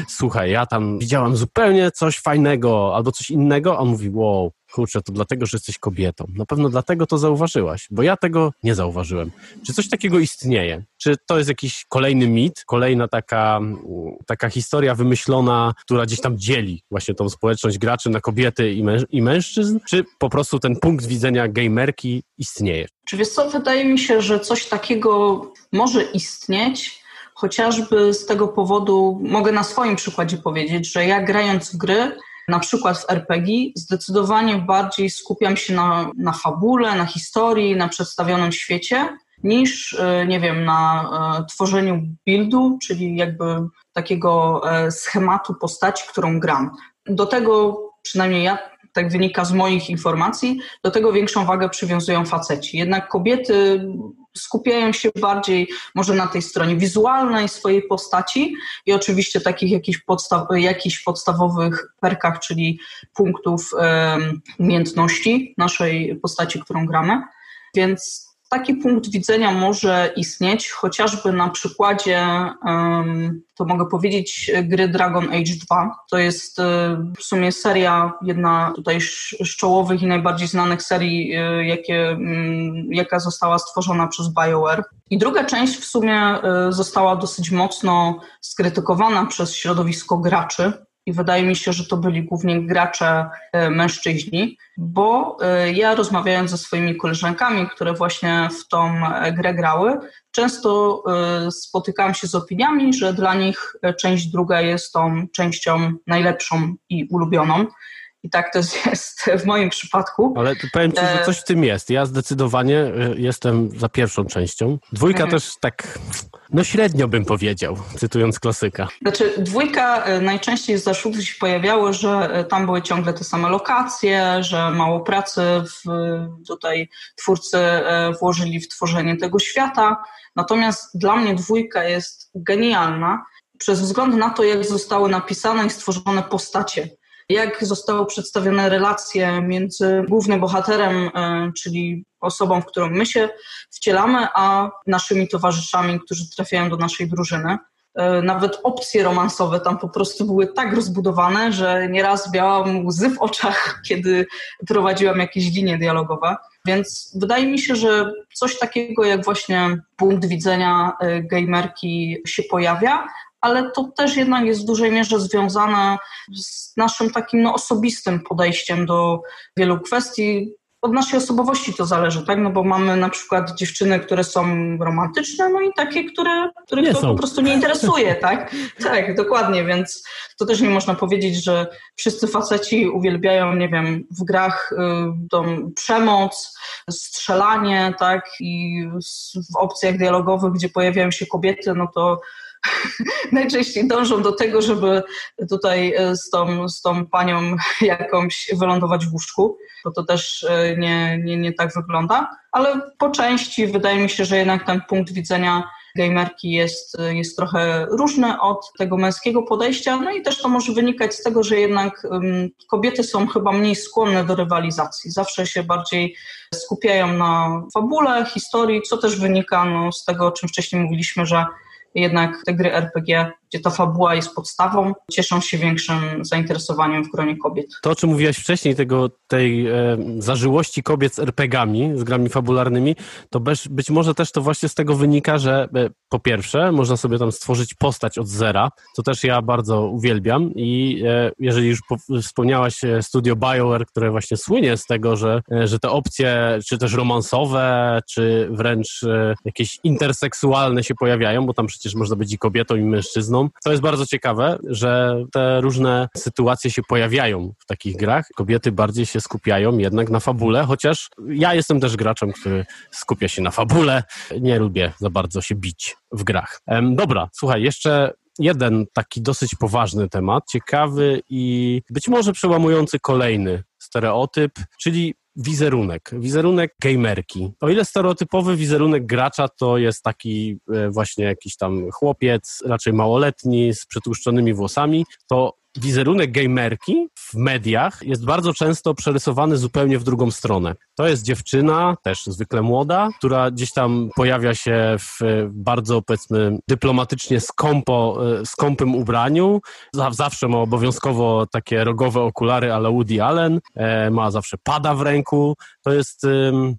słuchaj, ja tam widziałam zupełnie coś fajnego albo coś innego, a on mówi, wow, kurczę, to dlatego, że jesteś kobietą. Na pewno dlatego to zauważyłaś, bo ja tego nie zauważyłem. Czy coś takiego istnieje? Czy to jest jakiś kolejny mit, kolejna taka, taka historia wymyślona, która gdzieś tam dzieli właśnie tą społeczność graczy na kobiety i, męż i mężczyzn? Czy po prostu ten punkt widzenia gamerki istnieje? Czy wiesz co, wydaje mi się, że coś takiego może istnieć, chociażby z tego powodu, mogę na swoim przykładzie powiedzieć, że ja grając w gry, na przykład w RPG, zdecydowanie bardziej skupiam się na, na fabule, na historii, na przedstawionym świecie, niż, e, nie wiem, na e, tworzeniu buildu, czyli jakby takiego e, schematu postaci, którą gram. Do tego, przynajmniej ja tak wynika z moich informacji, do tego większą wagę przywiązują faceci. Jednak kobiety skupiają się bardziej może na tej stronie wizualnej swojej postaci i oczywiście takich jakichś, podstaw, jakichś podstawowych perkach, czyli punktów um, umiejętności naszej postaci, którą gramy. Więc taki punkt widzenia może istnieć, chociażby na przykładzie, to mogę powiedzieć, gry Dragon Age 2. To jest e, w sumie seria, jedna tutaj z czołowych i najbardziej znanych serii, e, jakie, mm, jaka została stworzona przez BioWare. I druga część w sumie e, została dosyć mocno skrytykowana przez środowisko graczy, i wydaje mi się, że to byli głównie gracze e, mężczyźni, bo e, ja rozmawiając ze swoimi koleżankami, które właśnie w tą e, grę grały, często spotykałam się z opiniami, że dla nich część druga jest tą częścią najlepszą i ulubioną. I tak też jest w moim przypadku. Ale powiem Ci, że coś w tym jest. Ja zdecydowanie jestem za pierwszą częścią. Dwójka mhm. też tak no średnio bym powiedział, cytując klasyka. Znaczy dwójka e, najczęściej z zarzutów się pojawiało, że e, tam były ciągle te same lokacje, że mało pracy w, tutaj twórcy e, włożyli w tworzenie tego świata. Natomiast dla mnie dwójka jest genialna przez wzgląd na to, jak zostały napisane i stworzone postacie jak zostały przedstawione relacje między głównym bohaterem, e, czyli osobą, w którą my się wcielamy, a naszymi towarzyszami, którzy trafiają do naszej drużyny. E, nawet opcje romansowe tam po prostu były tak rozbudowane, że nieraz miałam łzy w oczach, kiedy prowadziłam jakieś linie dialogowe. Więc wydaje mi się, że coś takiego jak właśnie punkt widzenia e, gamerki się pojawia, ale to też jednak jest w dużej mierze związane z naszym takim no, osobistym podejściem do wielu kwestii. Od naszej osobowości to zależy, tak? No bo mamy na przykład dziewczyny, które są romantyczne, no i takie, które, których to po prostu nie interesuje, tak? Tak, dokładnie, więc to też nie można powiedzieć, że wszyscy faceci uwielbiają, nie wiem, w grach y, tą przemoc, strzelanie, tak? I w opcjach dialogowych, gdzie pojawiają się kobiety, no to najczęściej dążą do tego, żeby tutaj e, z tą, z tą panią jakąś wylądować w łóżku, bo to też e, nie, nie, nie tak wygląda, ale po części wydaje mi się, że jednak ten punkt widzenia gamerki jest, jest trochę różny od tego męskiego podejścia, no i też to może wynikać z tego, że jednak um, kobiety są chyba mniej skłonne do rywalizacji. Zawsze się bardziej skupiają na fabule, historii, co też wynika no, z tego, o czym wcześniej mówiliśmy, że jednak te gry RPG gdzie ta fabuła jest podstawą, cieszą się większym zainteresowaniem w gronie kobiet. To, o czym mówiłaś wcześniej, tego, tej e, zażyłości kobiet z RPGami, z grami fabularnymi, to bez, być może też to właśnie z tego wynika, że e, po pierwsze, można sobie tam stworzyć postać od zera, co też ja bardzo uwielbiam i e, jeżeli już po, wspomniałaś e, studio BioWare, które właśnie słynie z tego, że, e, że te opcje, czy też romansowe, czy wręcz e, jakieś interseksualne się pojawiają, bo tam przecież można być i kobietą, i mężczyzną, to jest bardzo ciekawe, że te różne sytuacje się pojawiają w takich grach. Kobiety bardziej się skupiają jednak na fabule, chociaż ja jestem też graczem, który skupia się na fabule. Nie lubię za bardzo się bić w grach. Dobra, słuchaj, jeszcze jeden taki dosyć poważny temat, ciekawy i być może przełamujący kolejny stereotyp, czyli wizerunek, wizerunek gamerki. O ile stereotypowy wizerunek gracza to jest taki e, właśnie jakiś tam chłopiec, raczej małoletni, z przytłuszczonymi włosami, to wizerunek gamerki w mediach jest bardzo często przerysowany zupełnie w drugą stronę. To jest dziewczyna, też zwykle młoda, która gdzieś tam pojawia się w bardzo, powiedzmy, dyplomatycznie skąpo, e, skąpym ubraniu. Zawsze ma obowiązkowo takie rogowe okulary ale Woody Allen, e, ma zawsze pada w ręku. To jest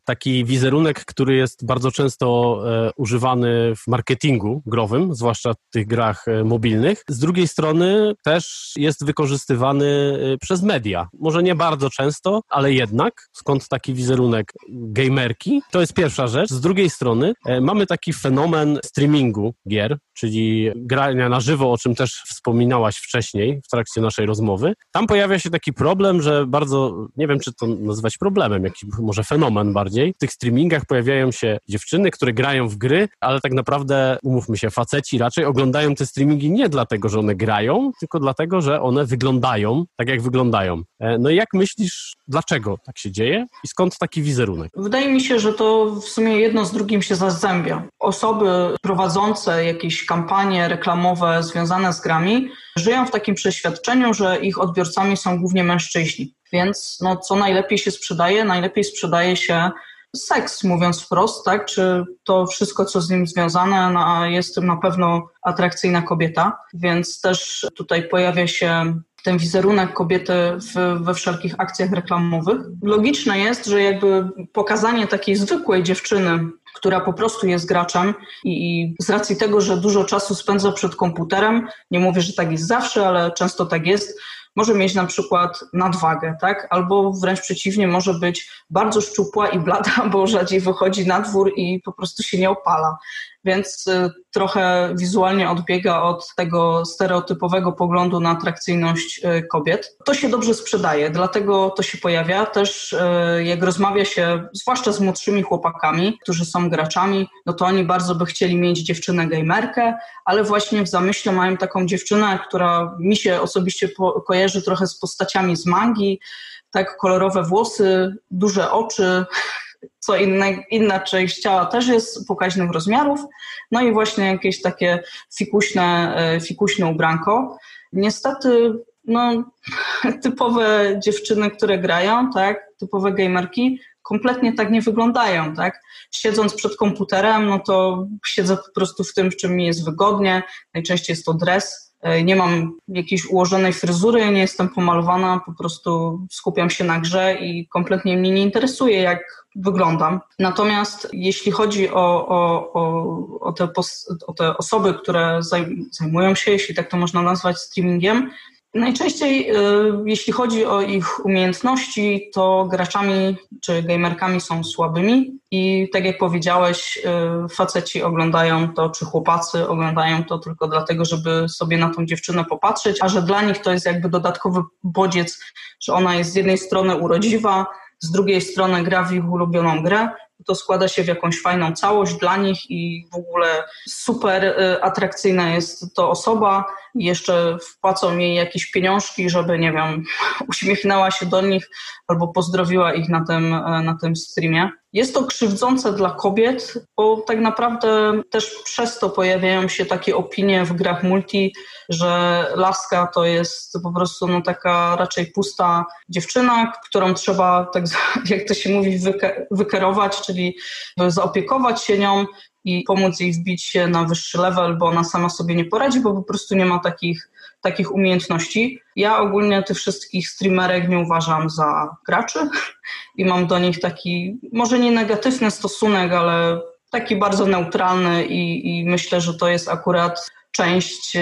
taki wizerunek, który jest bardzo często e, używany w marketingu growym, zwłaszcza w tych grach mobilnych. Z drugiej strony też jest wykorzystywany przez media. Może nie bardzo często, ale jednak, skąd taki wizerunek wizerunek gamerki. To jest pierwsza rzecz. Z drugiej strony e, mamy taki fenomen streamingu gier, czyli grania na żywo, o czym też wspominałaś wcześniej w trakcie naszej rozmowy. Tam pojawia się taki problem, że bardzo, nie wiem czy to nazywać problemem, jakiś może fenomen bardziej. W tych streamingach pojawiają się dziewczyny, które grają w gry, ale tak naprawdę, umówmy się, faceci raczej oglądają te streamingi nie dlatego, że one grają, tylko dlatego, że one wyglądają tak, jak wyglądają. E, no i jak myślisz, dlaczego tak się dzieje i skąd taki wizerunek? Wydaje mi się, że to w sumie jedno z drugim się zazębia. Osoby prowadzące jakieś kampanie reklamowe związane z grami żyją w takim przeświadczeniu, że ich odbiorcami są głównie mężczyźni. Więc no, co najlepiej się sprzedaje? Najlepiej sprzedaje się seks, mówiąc wprost, tak? Czy to wszystko, co z nim związane, no, jest tym na pewno atrakcyjna kobieta, więc też tutaj pojawia się ten wizerunek kobiety w, we wszelkich akcjach reklamowych. Logiczne jest, że jakby pokazanie takiej zwykłej dziewczyny, która po prostu jest graczem i, z racji tego, że dużo czasu spędza przed komputerem, nie mówię, że tak jest zawsze, ale często tak jest, może mieć na przykład nadwagę, tak? Albo wręcz przeciwnie, może być bardzo szczupła i blada, bo rzadziej wychodzi na dwór i po prostu się nie opala więc y, trochę wizualnie odbiega od tego stereotypowego poglądu na atrakcyjność y, kobiet. To się dobrze sprzedaje, dlatego to się pojawia. Też y, jak rozmawia się, zwłaszcza z młodszymi chłopakami, którzy są graczami, no to oni bardzo by chcieli mieć dziewczynę gamerkę, ale właśnie w zamyśle mają taką dziewczynę, która mi się osobiście kojarzy trochę z postaciami z mangi, tak kolorowe włosy, duże oczy, co inne, inna część ciała też jest pokaźnych rozmiarów, no i właśnie jakieś takie fikuśne, e, fikuśne ubranko. Niestety, no, typowe dziewczyny, które grają, tak, typowe gamerki, kompletnie tak nie wyglądają, tak? Siedząc przed komputerem, no to siedzę po prostu w tym, w czym mi jest wygodnie. Najczęściej jest to dres, nie mam jakiejś ułożonej fryzury, nie jestem pomalowana, po prostu skupiam się na grze i kompletnie mnie nie interesuje, jak wyglądam. Natomiast jeśli chodzi o, o, o, o, te, o te osoby, które zajmują się, jeśli tak to można nazwać, streamingiem, Najczęściej, y, jeśli chodzi o ich umiejętności, to graczami czy gamerkami są słabymi i tak jak powiedziałeś, y, faceci oglądają to, czy chłopacy oglądają to tylko dlatego, żeby sobie na tą dziewczynę popatrzeć, a że dla nich to jest jakby dodatkowy bodziec, że ona jest z jednej strony urodziwa, z drugiej strony gra w ich ulubioną grę, to składa się w jakąś fajną całość dla nich i w ogóle super y, atrakcyjna jest to osoba. Jeszcze wpłacą jej jakieś pieniążki, żeby, nie wiem, uśmiechnęła się do nich albo pozdrowiła ich na tym, y, na tym streamie. Jest to krzywdzące dla kobiet, bo tak naprawdę też przez to pojawiają się takie opinie w grach multi, że laska to jest po prostu no, taka raczej pusta dziewczyna, którą trzeba, tak jak to się mówi, wykerować, czyli zaopiekować się nią i pomóc jej wbić się na wyższy level, bo ona sama sobie nie poradzi, bo po prostu nie ma takich, takich umiejętności. Ja ogólnie tych wszystkich streamerek nie uważam za graczy i mam do nich taki, może nie negatywny stosunek, ale taki bardzo neutralny i, i myślę, że to jest akurat część e,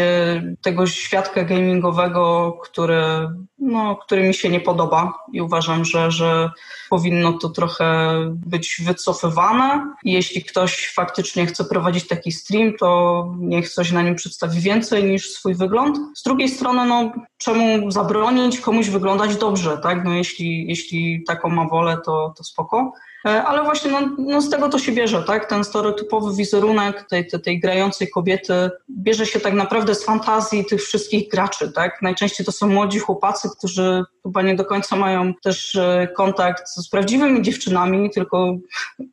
tego świadka gamingowego, który, no, który mi się nie podoba i uważam, że, że powinno to trochę być wycofywane. Jeśli ktoś faktycznie chce prowadzić taki stream, to niech coś na nim przedstawi więcej niż swój wygląd. Z drugiej strony, no, czemu zabronić komuś wyglądać dobrze, tak? No, jeśli, jeśli taką ma wolę, to, to spoko. E, ale właśnie no, no, z tego to się bierze, tak? Ten stereotypowy wizerunek tej, tej, tej grającej kobiety bierze się tak naprawdę z fantazji tych wszystkich graczy, tak? Najczęściej to są młodzi chłopacy, którzy chyba nie do końca mają też e, kontakt z prawdziwymi dziewczynami, tylko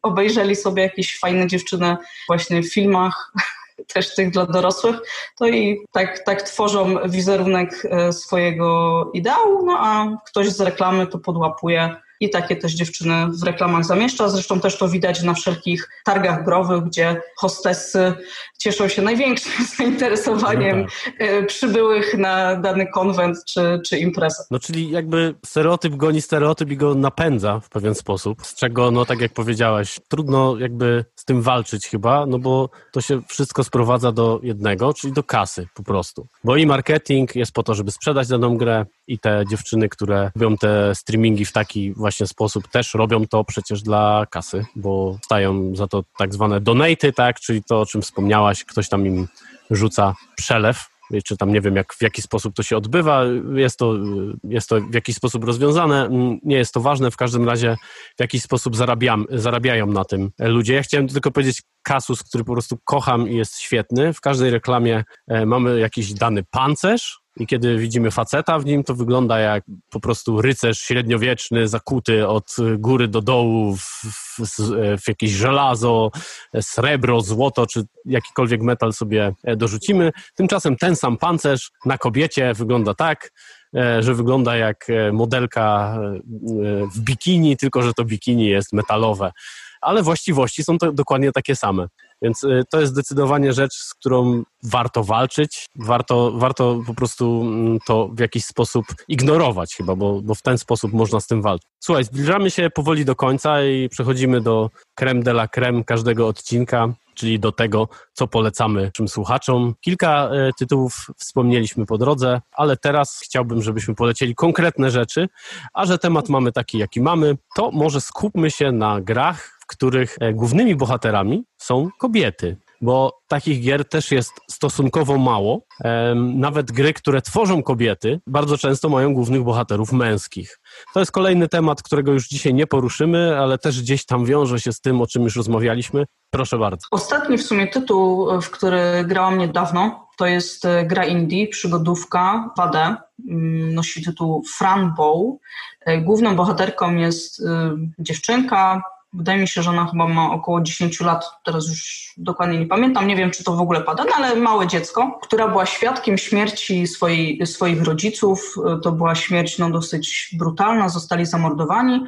obejrzeli sobie jakieś fajne dziewczyny właśnie w filmach, też tych dla dorosłych, to i tak, tak tworzą wizerunek e, swojego ideału, no a ktoś z reklamy to podłapuje i takie też dziewczyny w reklamach zamieszcza. Zresztą też to widać na wszelkich targach growych, gdzie hostessy cieszą się największym zainteresowaniem no tak. E, przybyłych na dany konwent czy, czy imprezę. No czyli jakby stereotyp goni stereotyp i go napędza w pewien sposób, z czego, no tak jak powiedziałaś, trudno jakby z tym walczyć chyba, no bo to się wszystko sprowadza do jednego, czyli do kasy po prostu. Bo i marketing jest po to, żeby sprzedać daną grę i te dziewczyny, które robią te streamingi w taki właśnie sposób, też robią to przecież dla kasy, bo stają za to tak zwane donaty, tak, czyli to, o czym wspomniałaś, ktoś tam im rzuca przelew, czy tam nie wiem, jak, w jaki sposób to się odbywa. Jest to, jest to w jakiś sposób rozwiązane. Nie jest to ważne, w każdym razie w jakiś sposób zarabiam, zarabiają na tym ludzie. Ja chciałem tylko powiedzieć kasus, który po prostu kocham i jest świetny. W każdej reklamie e, mamy jakiś dany pancerz, i kiedy widzimy faceta w nim, to wygląda jak po prostu rycerz średniowieczny, zakuty od góry do dołu w, w, w jakieś żelazo, srebro, złoto, czy jakikolwiek metal sobie e, dorzucimy. Tymczasem ten sam pancerz na kobiecie wygląda tak, e, że wygląda jak e, modelka w bikini, tylko że to bikini jest metalowe. Ale właściwości są to dokładnie takie same. Więc y, to jest zdecydowanie rzecz, z którą warto walczyć. Warto, warto po prostu mm, to w jakiś sposób ignorować chyba, bo, bo w ten sposób można z tym walczyć. Słuchaj, zbliżamy się powoli do końca i przechodzimy do creme de la creme każdego odcinka czyli do tego, co polecamy naszym słuchaczom. Kilka y, tytułów wspomnieliśmy po drodze, ale teraz chciałbym, żebyśmy polecieli konkretne rzeczy, a że temat mamy taki, jaki mamy, to może skupmy się na grach, w których e, głównymi bohaterami są kobiety bo takich gier też jest stosunkowo mało. Nawet gry, które tworzą kobiety, bardzo często mają głównych bohaterów męskich. To jest kolejny temat, którego już dzisiaj nie poruszymy, ale też gdzieś tam wiąże się z tym, o czym już rozmawialiśmy. Proszę bardzo. Ostatni w sumie tytuł, w który grałam niedawno, to jest e, gra indie, przygodówka 2D. Mm, nosi tytuł Fran Bow. E, główną bohaterką jest dziewczynka, Wydaje mi się, że ona chyba ma około 10 lat, teraz już dokładnie nie pamiętam, nie wiem czy to w ogóle pada, no ale małe dziecko, która była świadkiem śmierci swojej, swoich rodziców. To była śmierć no, dosyć brutalna, zostali zamordowani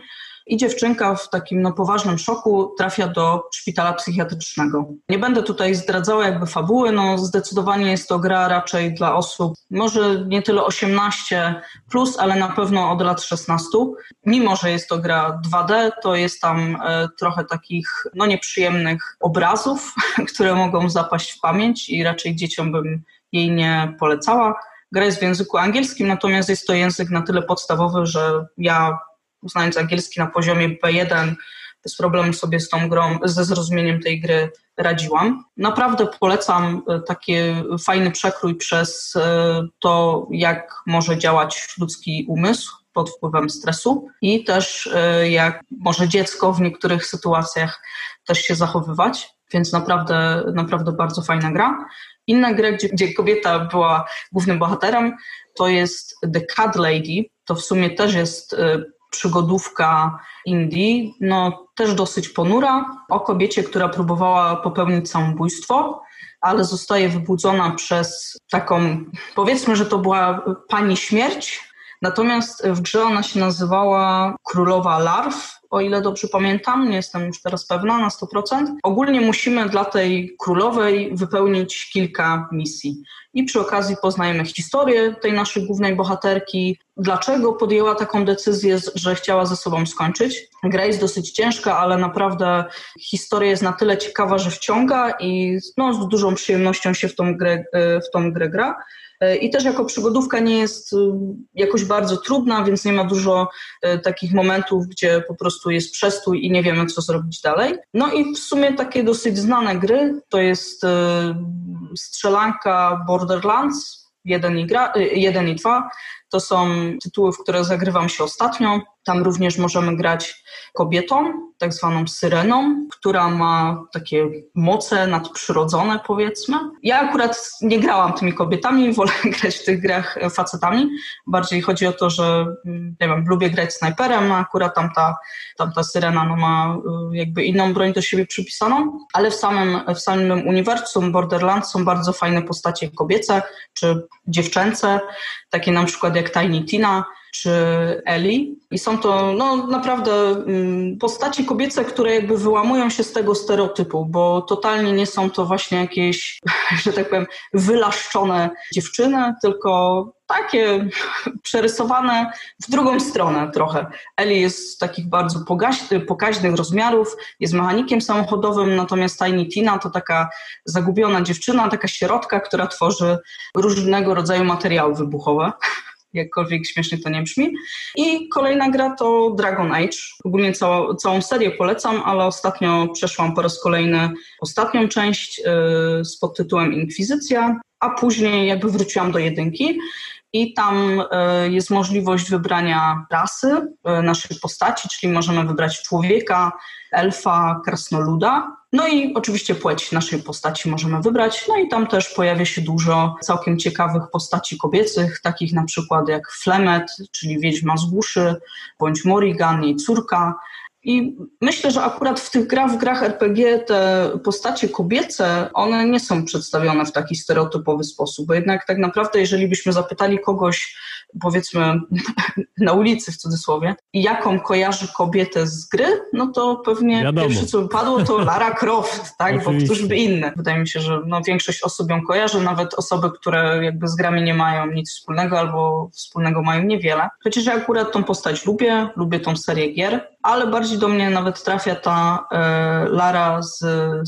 i dziewczynka w takim no, poważnym szoku trafia do szpitala psychiatrycznego. Nie będę tutaj zdradzała jakby fabuły, no zdecydowanie jest to gra raczej dla osób, może nie tyle 18 plus, ale na pewno od lat 16. Mimo, że jest to gra 2D, to jest tam e, trochę takich no nieprzyjemnych obrazów, które mogą zapaść w pamięć i raczej dzieciom bym jej nie polecała. Gra jest w języku angielskim, natomiast jest to język na tyle podstawowy, że ja znając angielski na poziomie B1, bez problemu sobie z tą grą, ze zrozumieniem tej gry radziłam. Naprawdę polecam e, taki fajny przekrój przez e, to, jak może działać ludzki umysł pod wpływem stresu i też e, jak może dziecko w niektórych sytuacjach też się zachowywać, więc naprawdę, naprawdę bardzo fajna gra. Inna gra, gdzie, gdzie kobieta była głównym bohaterem, to jest The Cat Lady. To w sumie też jest przygodówka Indii, no też dosyć ponura, o kobiecie, która próbowała popełnić samobójstwo, ale zostaje wybudzona przez taką, powiedzmy, że to była pani śmierć, natomiast w grze ona się nazywała Królowa Larw, o ile dobrze pamiętam, nie jestem już teraz pewna na 100%. Ogólnie musimy dla tej królowej wypełnić kilka misji. I przy okazji poznajemy historię tej naszej głównej bohaterki, dlaczego podjęła taką decyzję, że chciała ze sobą skończyć. Gra jest dosyć ciężka, ale naprawdę historia jest na tyle ciekawa, że wciąga i no, z dużą przyjemnością się w tą grę, e, w tą grę gra. E, I też jako przygodówka nie jest y, jakoś bardzo trudna, więc nie ma dużo e, takich momentów, gdzie po prostu jest przestój i nie wiemy, co zrobić dalej. No i w sumie takie dosyć znane gry to jest strzelanka Borderlands 1 i, gra, 1 y, i 2. To są tytuły, w które zagrywam się ostatnio. Tam również możemy grać kobietą, tak zwaną syreną, która ma takie moce nadprzyrodzone, powiedzmy. Ja akurat nie grałam tymi kobietami, wolę grać w tych grach facetami. Bardziej chodzi o to, że mm, nie wiem, lubię grać snajperem, a akurat tamta, tamta syrena no, ma y, jakby inną broń do siebie przypisaną, ale w samym, w samym uniwersum Borderlands są bardzo fajne postacie kobiece czy dziewczęce, takie na przykład jak Tiny Tina, czy Eli. I są to no, naprawdę mm, postaci kobiece, które jakby wyłamują się z tego stereotypu, bo totalnie nie są to właśnie jakieś, że tak powiem, wylaszczone dziewczyny, tylko takie przerysowane w drugą stronę trochę. Eli jest takich bardzo pokaźnych rozmiarów, jest mechanikiem samochodowym, natomiast Tiny Tina to taka zagubiona dziewczyna, taka środka, która tworzy różnego rodzaju materiały wybuchowe jakkolwiek śmiesznie to nie brzmi. I kolejna gra to Dragon Age. Ogólnie całą, całą serię polecam, ale ostatnio przeszłam po raz kolejny ostatnią część yy, z podtytułem Inkwizycja, a później jakby wróciłam do jedynki i tam y, jest możliwość wybrania rasy y, naszej postaci, czyli możemy wybrać człowieka, elfa, krasnoluda. No i oczywiście płeć naszej postaci możemy wybrać. No i tam też pojawia się dużo całkiem ciekawych postaci kobiecych, takich na przykład jak Flemet, czyli wiedźma z Guszy, bądź Morrigan, jej córka. I myślę, że akurat w tych grach, w grach RPG te postacie kobiece, one nie są przedstawione w taki stereotypowy sposób, bo jednak tak naprawdę, jeżeli byśmy zapytali kogoś, powiedzmy na ulicy w cudzysłowie, jaką kojarzy kobietę z gry, no to pewnie Wiadomo. pierwsze co wypadło to Lara Croft, tak, bo któż by inny. Wydaje mi się, że no, większość osób ją kojarzy, nawet osoby, które jakby z grami nie mają nic wspólnego albo wspólnego mają niewiele. Chociaż ja akurat tą postać lubię, lubię tą serię gier, ale bardziej do mnie nawet trafia ta e, Lara z,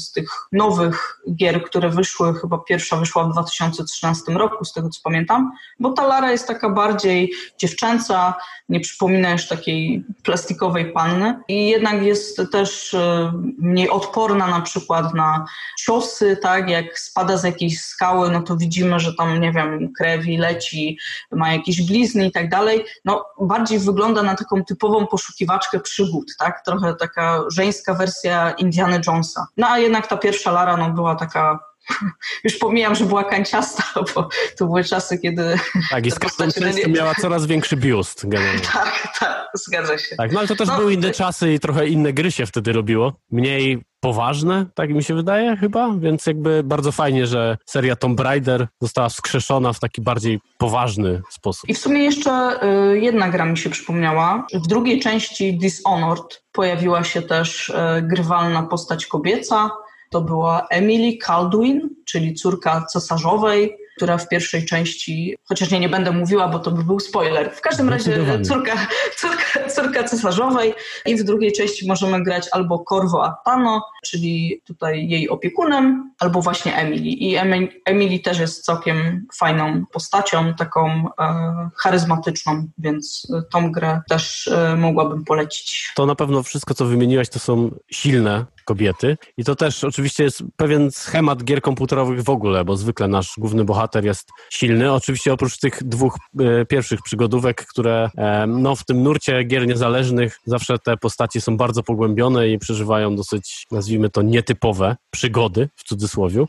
z tych nowych gier, które wyszły, chyba pierwsza wyszła w 2013 roku, z tego co pamiętam, bo ta Lara jest taka bardziej dziewczęca, nie przypomina już takiej plastikowej panny. I jednak jest też e, mniej odporna na przykład na ciosy, tak, jak spada z jakiejś skały, no to widzimy, że tam, nie wiem, krewi leci, ma jakieś blizny i tak dalej, no bardziej wygląda na taką typową poszukiwaczkę przygód, tak, trochę taka żeńska wersja Indiana Jonesa. No a jednak ta pierwsza Lara, no była taka już pomijam, że była kanciasta, bo to były czasy, kiedy... Tak, i z każdą częścią miała coraz większy biust. Generalnie. Tak, tak, zgadza się. Tak, no ale to też no, były inne czasy i trochę inne gry się wtedy robiło. Mniej poważne, tak mi się wydaje chyba, więc jakby bardzo fajnie, że seria Tomb Raider została wskrzeszona w taki bardziej poważny sposób. I w sumie jeszcze y, jedna gra mi się przypomniała. W drugiej części Dishonored pojawiła się też y, grywalna postać kobieca, to była Emily Caldwin, czyli córka cesarzowej, która w pierwszej części, chociaż nie, nie będę mówiła, bo to by był spoiler. W każdym razie córka, córka, córka cesarzowej i w drugiej części możemy grać albo Corvo Attano, czyli tutaj jej opiekunem, albo właśnie Emily. I Emily też jest całkiem fajną postacią, taką e, charyzmatyczną, więc tą grę też e, mogłabym polecić. To na pewno wszystko, co wymieniłaś, to są silne kobiety. I to też oczywiście jest pewien schemat gier komputerowych w ogóle, bo zwykle nasz główny bohater jest silny. Oczywiście oprócz tych dwóch e, pierwszych przygodówek, które e, no, w tym nurcie gier niezależnych. Zawsze te postacie są bardzo pogłębione i przeżywają dosyć, nazwijmy to, nietypowe przygody, w cudzysłowie,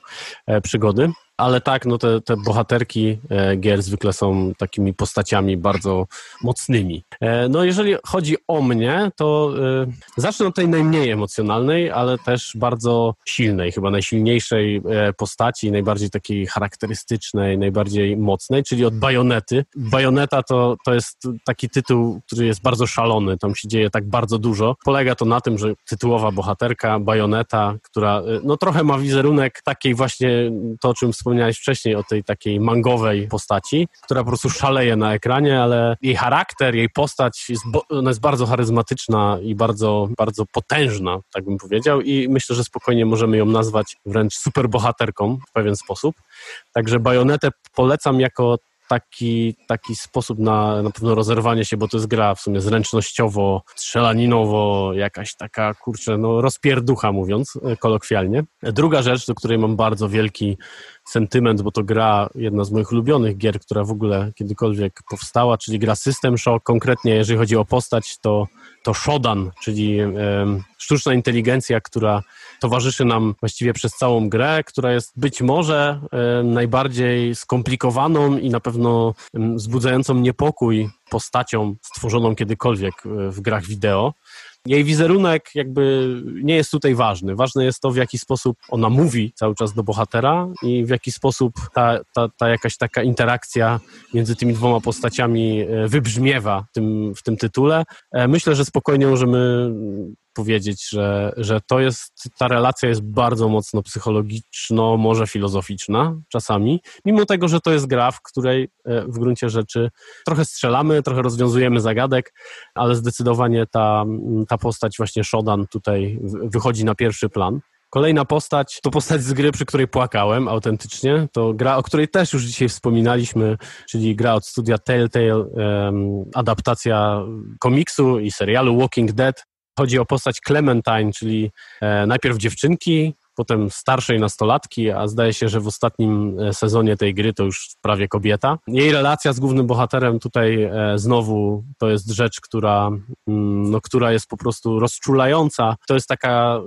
e, przygody ale tak, no te, te bohaterki e, gier zwykle są takimi postaciami bardzo mocnymi. E, no jeżeli chodzi o mnie, to e, zacznę od tej najmniej emocjonalnej, ale też bardzo silnej, chyba najsilniejszej postaci, najbardziej takiej charakterystycznej, najbardziej mocnej, czyli od Bajonety. Bajoneta to, to jest taki tytuł, który jest bardzo szalony, tam się dzieje tak bardzo dużo. Polega to na tym, że tytułowa bohaterka, Bajoneta, która no trochę ma wizerunek takiej właśnie, to o czym wspomniałem, wspomniałeś wcześniej o tej takiej mangowej postaci, która po prostu szaleje na ekranie, ale jej charakter, jej postać jest, ona jest bardzo charyzmatyczna i bardzo, bardzo potężna, tak bym powiedział i myślę, że spokojnie możemy ją nazwać wręcz superbohaterką w pewien sposób. Także Bajonetę polecam jako taki, taki sposób na, na pewno rozerwanie się, bo to jest gra w sumie zręcznościowo, strzelaninowo, jakaś taka, kurczę, no rozpierducha mówiąc e, kolokwialnie. Druga rzecz, do której mam bardzo wielki sentyment, bo to gra, jedna z moich ulubionych gier, która w ogóle kiedykolwiek powstała, czyli gra System Shock. Konkretnie, jeżeli chodzi o postać, to, to Shodan, czyli sztuczna inteligencja, która towarzyszy nam właściwie przez całą grę, która jest być może najbardziej skomplikowaną i na pewno wzbudzającą niepokój postacią stworzoną kiedykolwiek e, w grach wideo. Jej wizerunek jakby nie jest tutaj ważny. Ważne jest to, w jaki sposób ona mówi cały czas do bohatera i w jaki sposób ta, ta, ta jakaś taka interakcja między tymi dwoma postaciami e, wybrzmiewa w tym, w tym tytule. E, myślę, że spokojnie możemy powiedzieć, że, że to jest, ta relacja jest bardzo mocno psychologiczno, może filozoficzna czasami, mimo tego, że to jest gra, w której e, w gruncie rzeczy trochę strzelamy, trochę rozwiązujemy zagadek, ale zdecydowanie ta, ta postać właśnie Shodan tutaj wychodzi na pierwszy plan. Kolejna postać to postać z gry, przy której płakałem autentycznie. To gra, o której też już dzisiaj wspominaliśmy, czyli gra od studia Telltale, um, adaptacja komiksu i serialu Walking Dead. Chodzi o postać Clementine, czyli e, najpierw dziewczynki, potem starszej nastolatki, a zdaje się, że w ostatnim e, sezonie tej gry to już prawie kobieta. Jej relacja z głównym bohaterem tutaj e, znowu to jest rzecz, która, mm, no, która jest po prostu rozczulająca. To jest taka,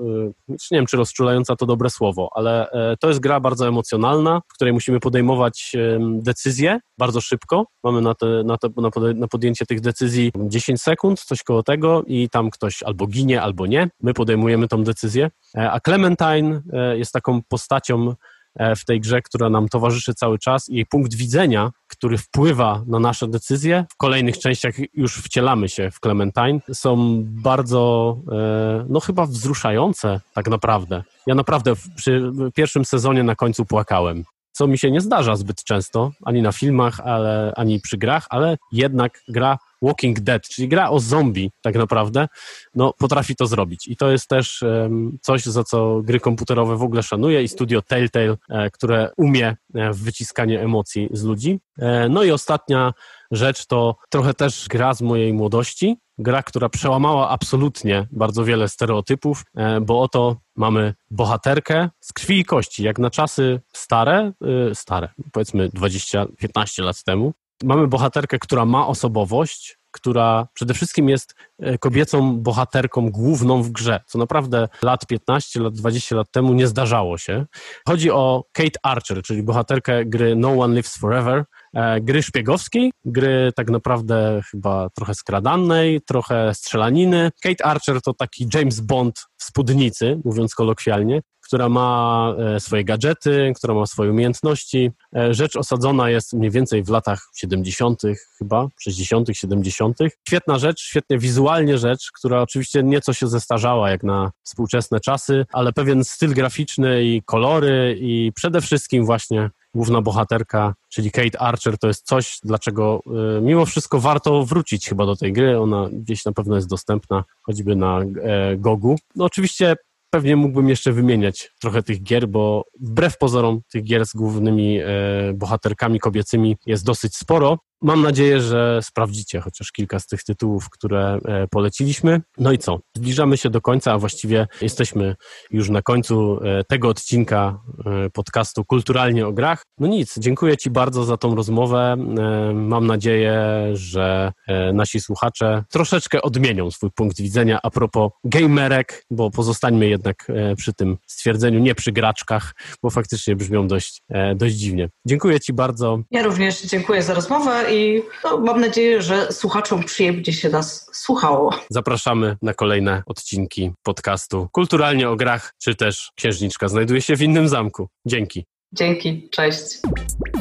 e, nie wiem czy rozczulająca to dobre słowo, ale to jest gra bardzo emocjonalna, w której musimy podejmować decyzje bardzo szybko. Mamy na, te, na, te, na podjęcie tych decyzji 10 sekund, coś koło tego i tam ktoś albo ginie, albo nie. My podejmujemy tą decyzję. A Clementine jest taką postacią e, w tej grze, która nam towarzyszy cały czas i jej punkt widzenia, który wpływa na nasze decyzje. W kolejnych częściach już wcielamy się w Clementine. Są bardzo, e, no chyba wzruszające tak naprawdę. Ja naprawdę przy pierwszym sezonie na końcu płakałem co mi się nie zdarza zbyt często, ani na filmach, ale, ani przy grach, ale jednak gra Walking Dead, czyli gra o zombie tak naprawdę, no potrafi to zrobić. I to jest też um, coś, za co gry komputerowe w ogóle szanuję i studio Telltale, e, które umie e, w wyciskanie emocji z ludzi. E, no i ostatnia rzecz to trochę też gra z mojej młodości, gra, która przełamała absolutnie bardzo wiele stereotypów, e, bo oto mamy bohaterkę z krwi i kości, jak na czasy stare, e, stare, powiedzmy 20-15 lat temu. Mamy bohaterkę, która ma osobowość, która przede wszystkim jest e, kobiecą bohaterką główną w grze, co naprawdę lat 15, lat 20 lat temu nie zdarzało się. Chodzi o Kate Archer, czyli bohaterkę gry No One Lives Forever, e, gry szpiegowskiej, gry tak naprawdę chyba trochę skradannej, trochę strzelaniny. Kate Archer to taki James Bond w spódnicy, mówiąc kolokwialnie, która ma e, swoje gadżety, która ma swoje umiejętności. E, rzecz osadzona jest mniej więcej w latach 70., chyba 60., 70. Świetna rzecz, świetnie wizualnie rzecz, która oczywiście nieco się zestarzała jak na współczesne czasy, ale pewien styl graficzny i kolory i przede wszystkim właśnie główna bohaterka, czyli Kate Archer, to jest coś, dlaczego y, mimo wszystko warto wrócić chyba do tej gry. Ona gdzieś na pewno jest dostępna, choćby na e, Gogu. No oczywiście pewnie mógłbym jeszcze wymieniać trochę tych gier, bo wbrew pozorom tych gier z głównymi e, bohaterkami kobiecymi jest dosyć sporo. Mam nadzieję, że sprawdzicie chociaż kilka z tych tytułów, które e, poleciliśmy. No i co? Zbliżamy się do końca, a właściwie jesteśmy już na końcu e, tego odcinka e, podcastu Kulturalnie o Grach. No nic, dziękuję Ci bardzo za tą rozmowę. Mam nadzieję, że nasi słuchacze troszeczkę odmienią swój punkt widzenia a propos gamerek, bo pozostańmy jednak przy tym stwierdzeniu, nie przy graczkach, bo faktycznie brzmią dość, dość dziwnie. Dziękuję Ci bardzo. Ja również dziękuję za rozmowę i no, mam nadzieję, że słuchaczom przyjemnie się nas słuchało. Zapraszamy na kolejne odcinki podcastu Kulturalnie o grach, czy też Księżniczka znajduje się w innym zamku. Dzięki. Dzięki, cześć.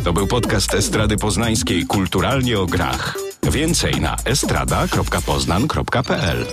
To był podcast Estrady Poznańskiej Kulturalnie o grach. Więcej na estrada.poznan.pl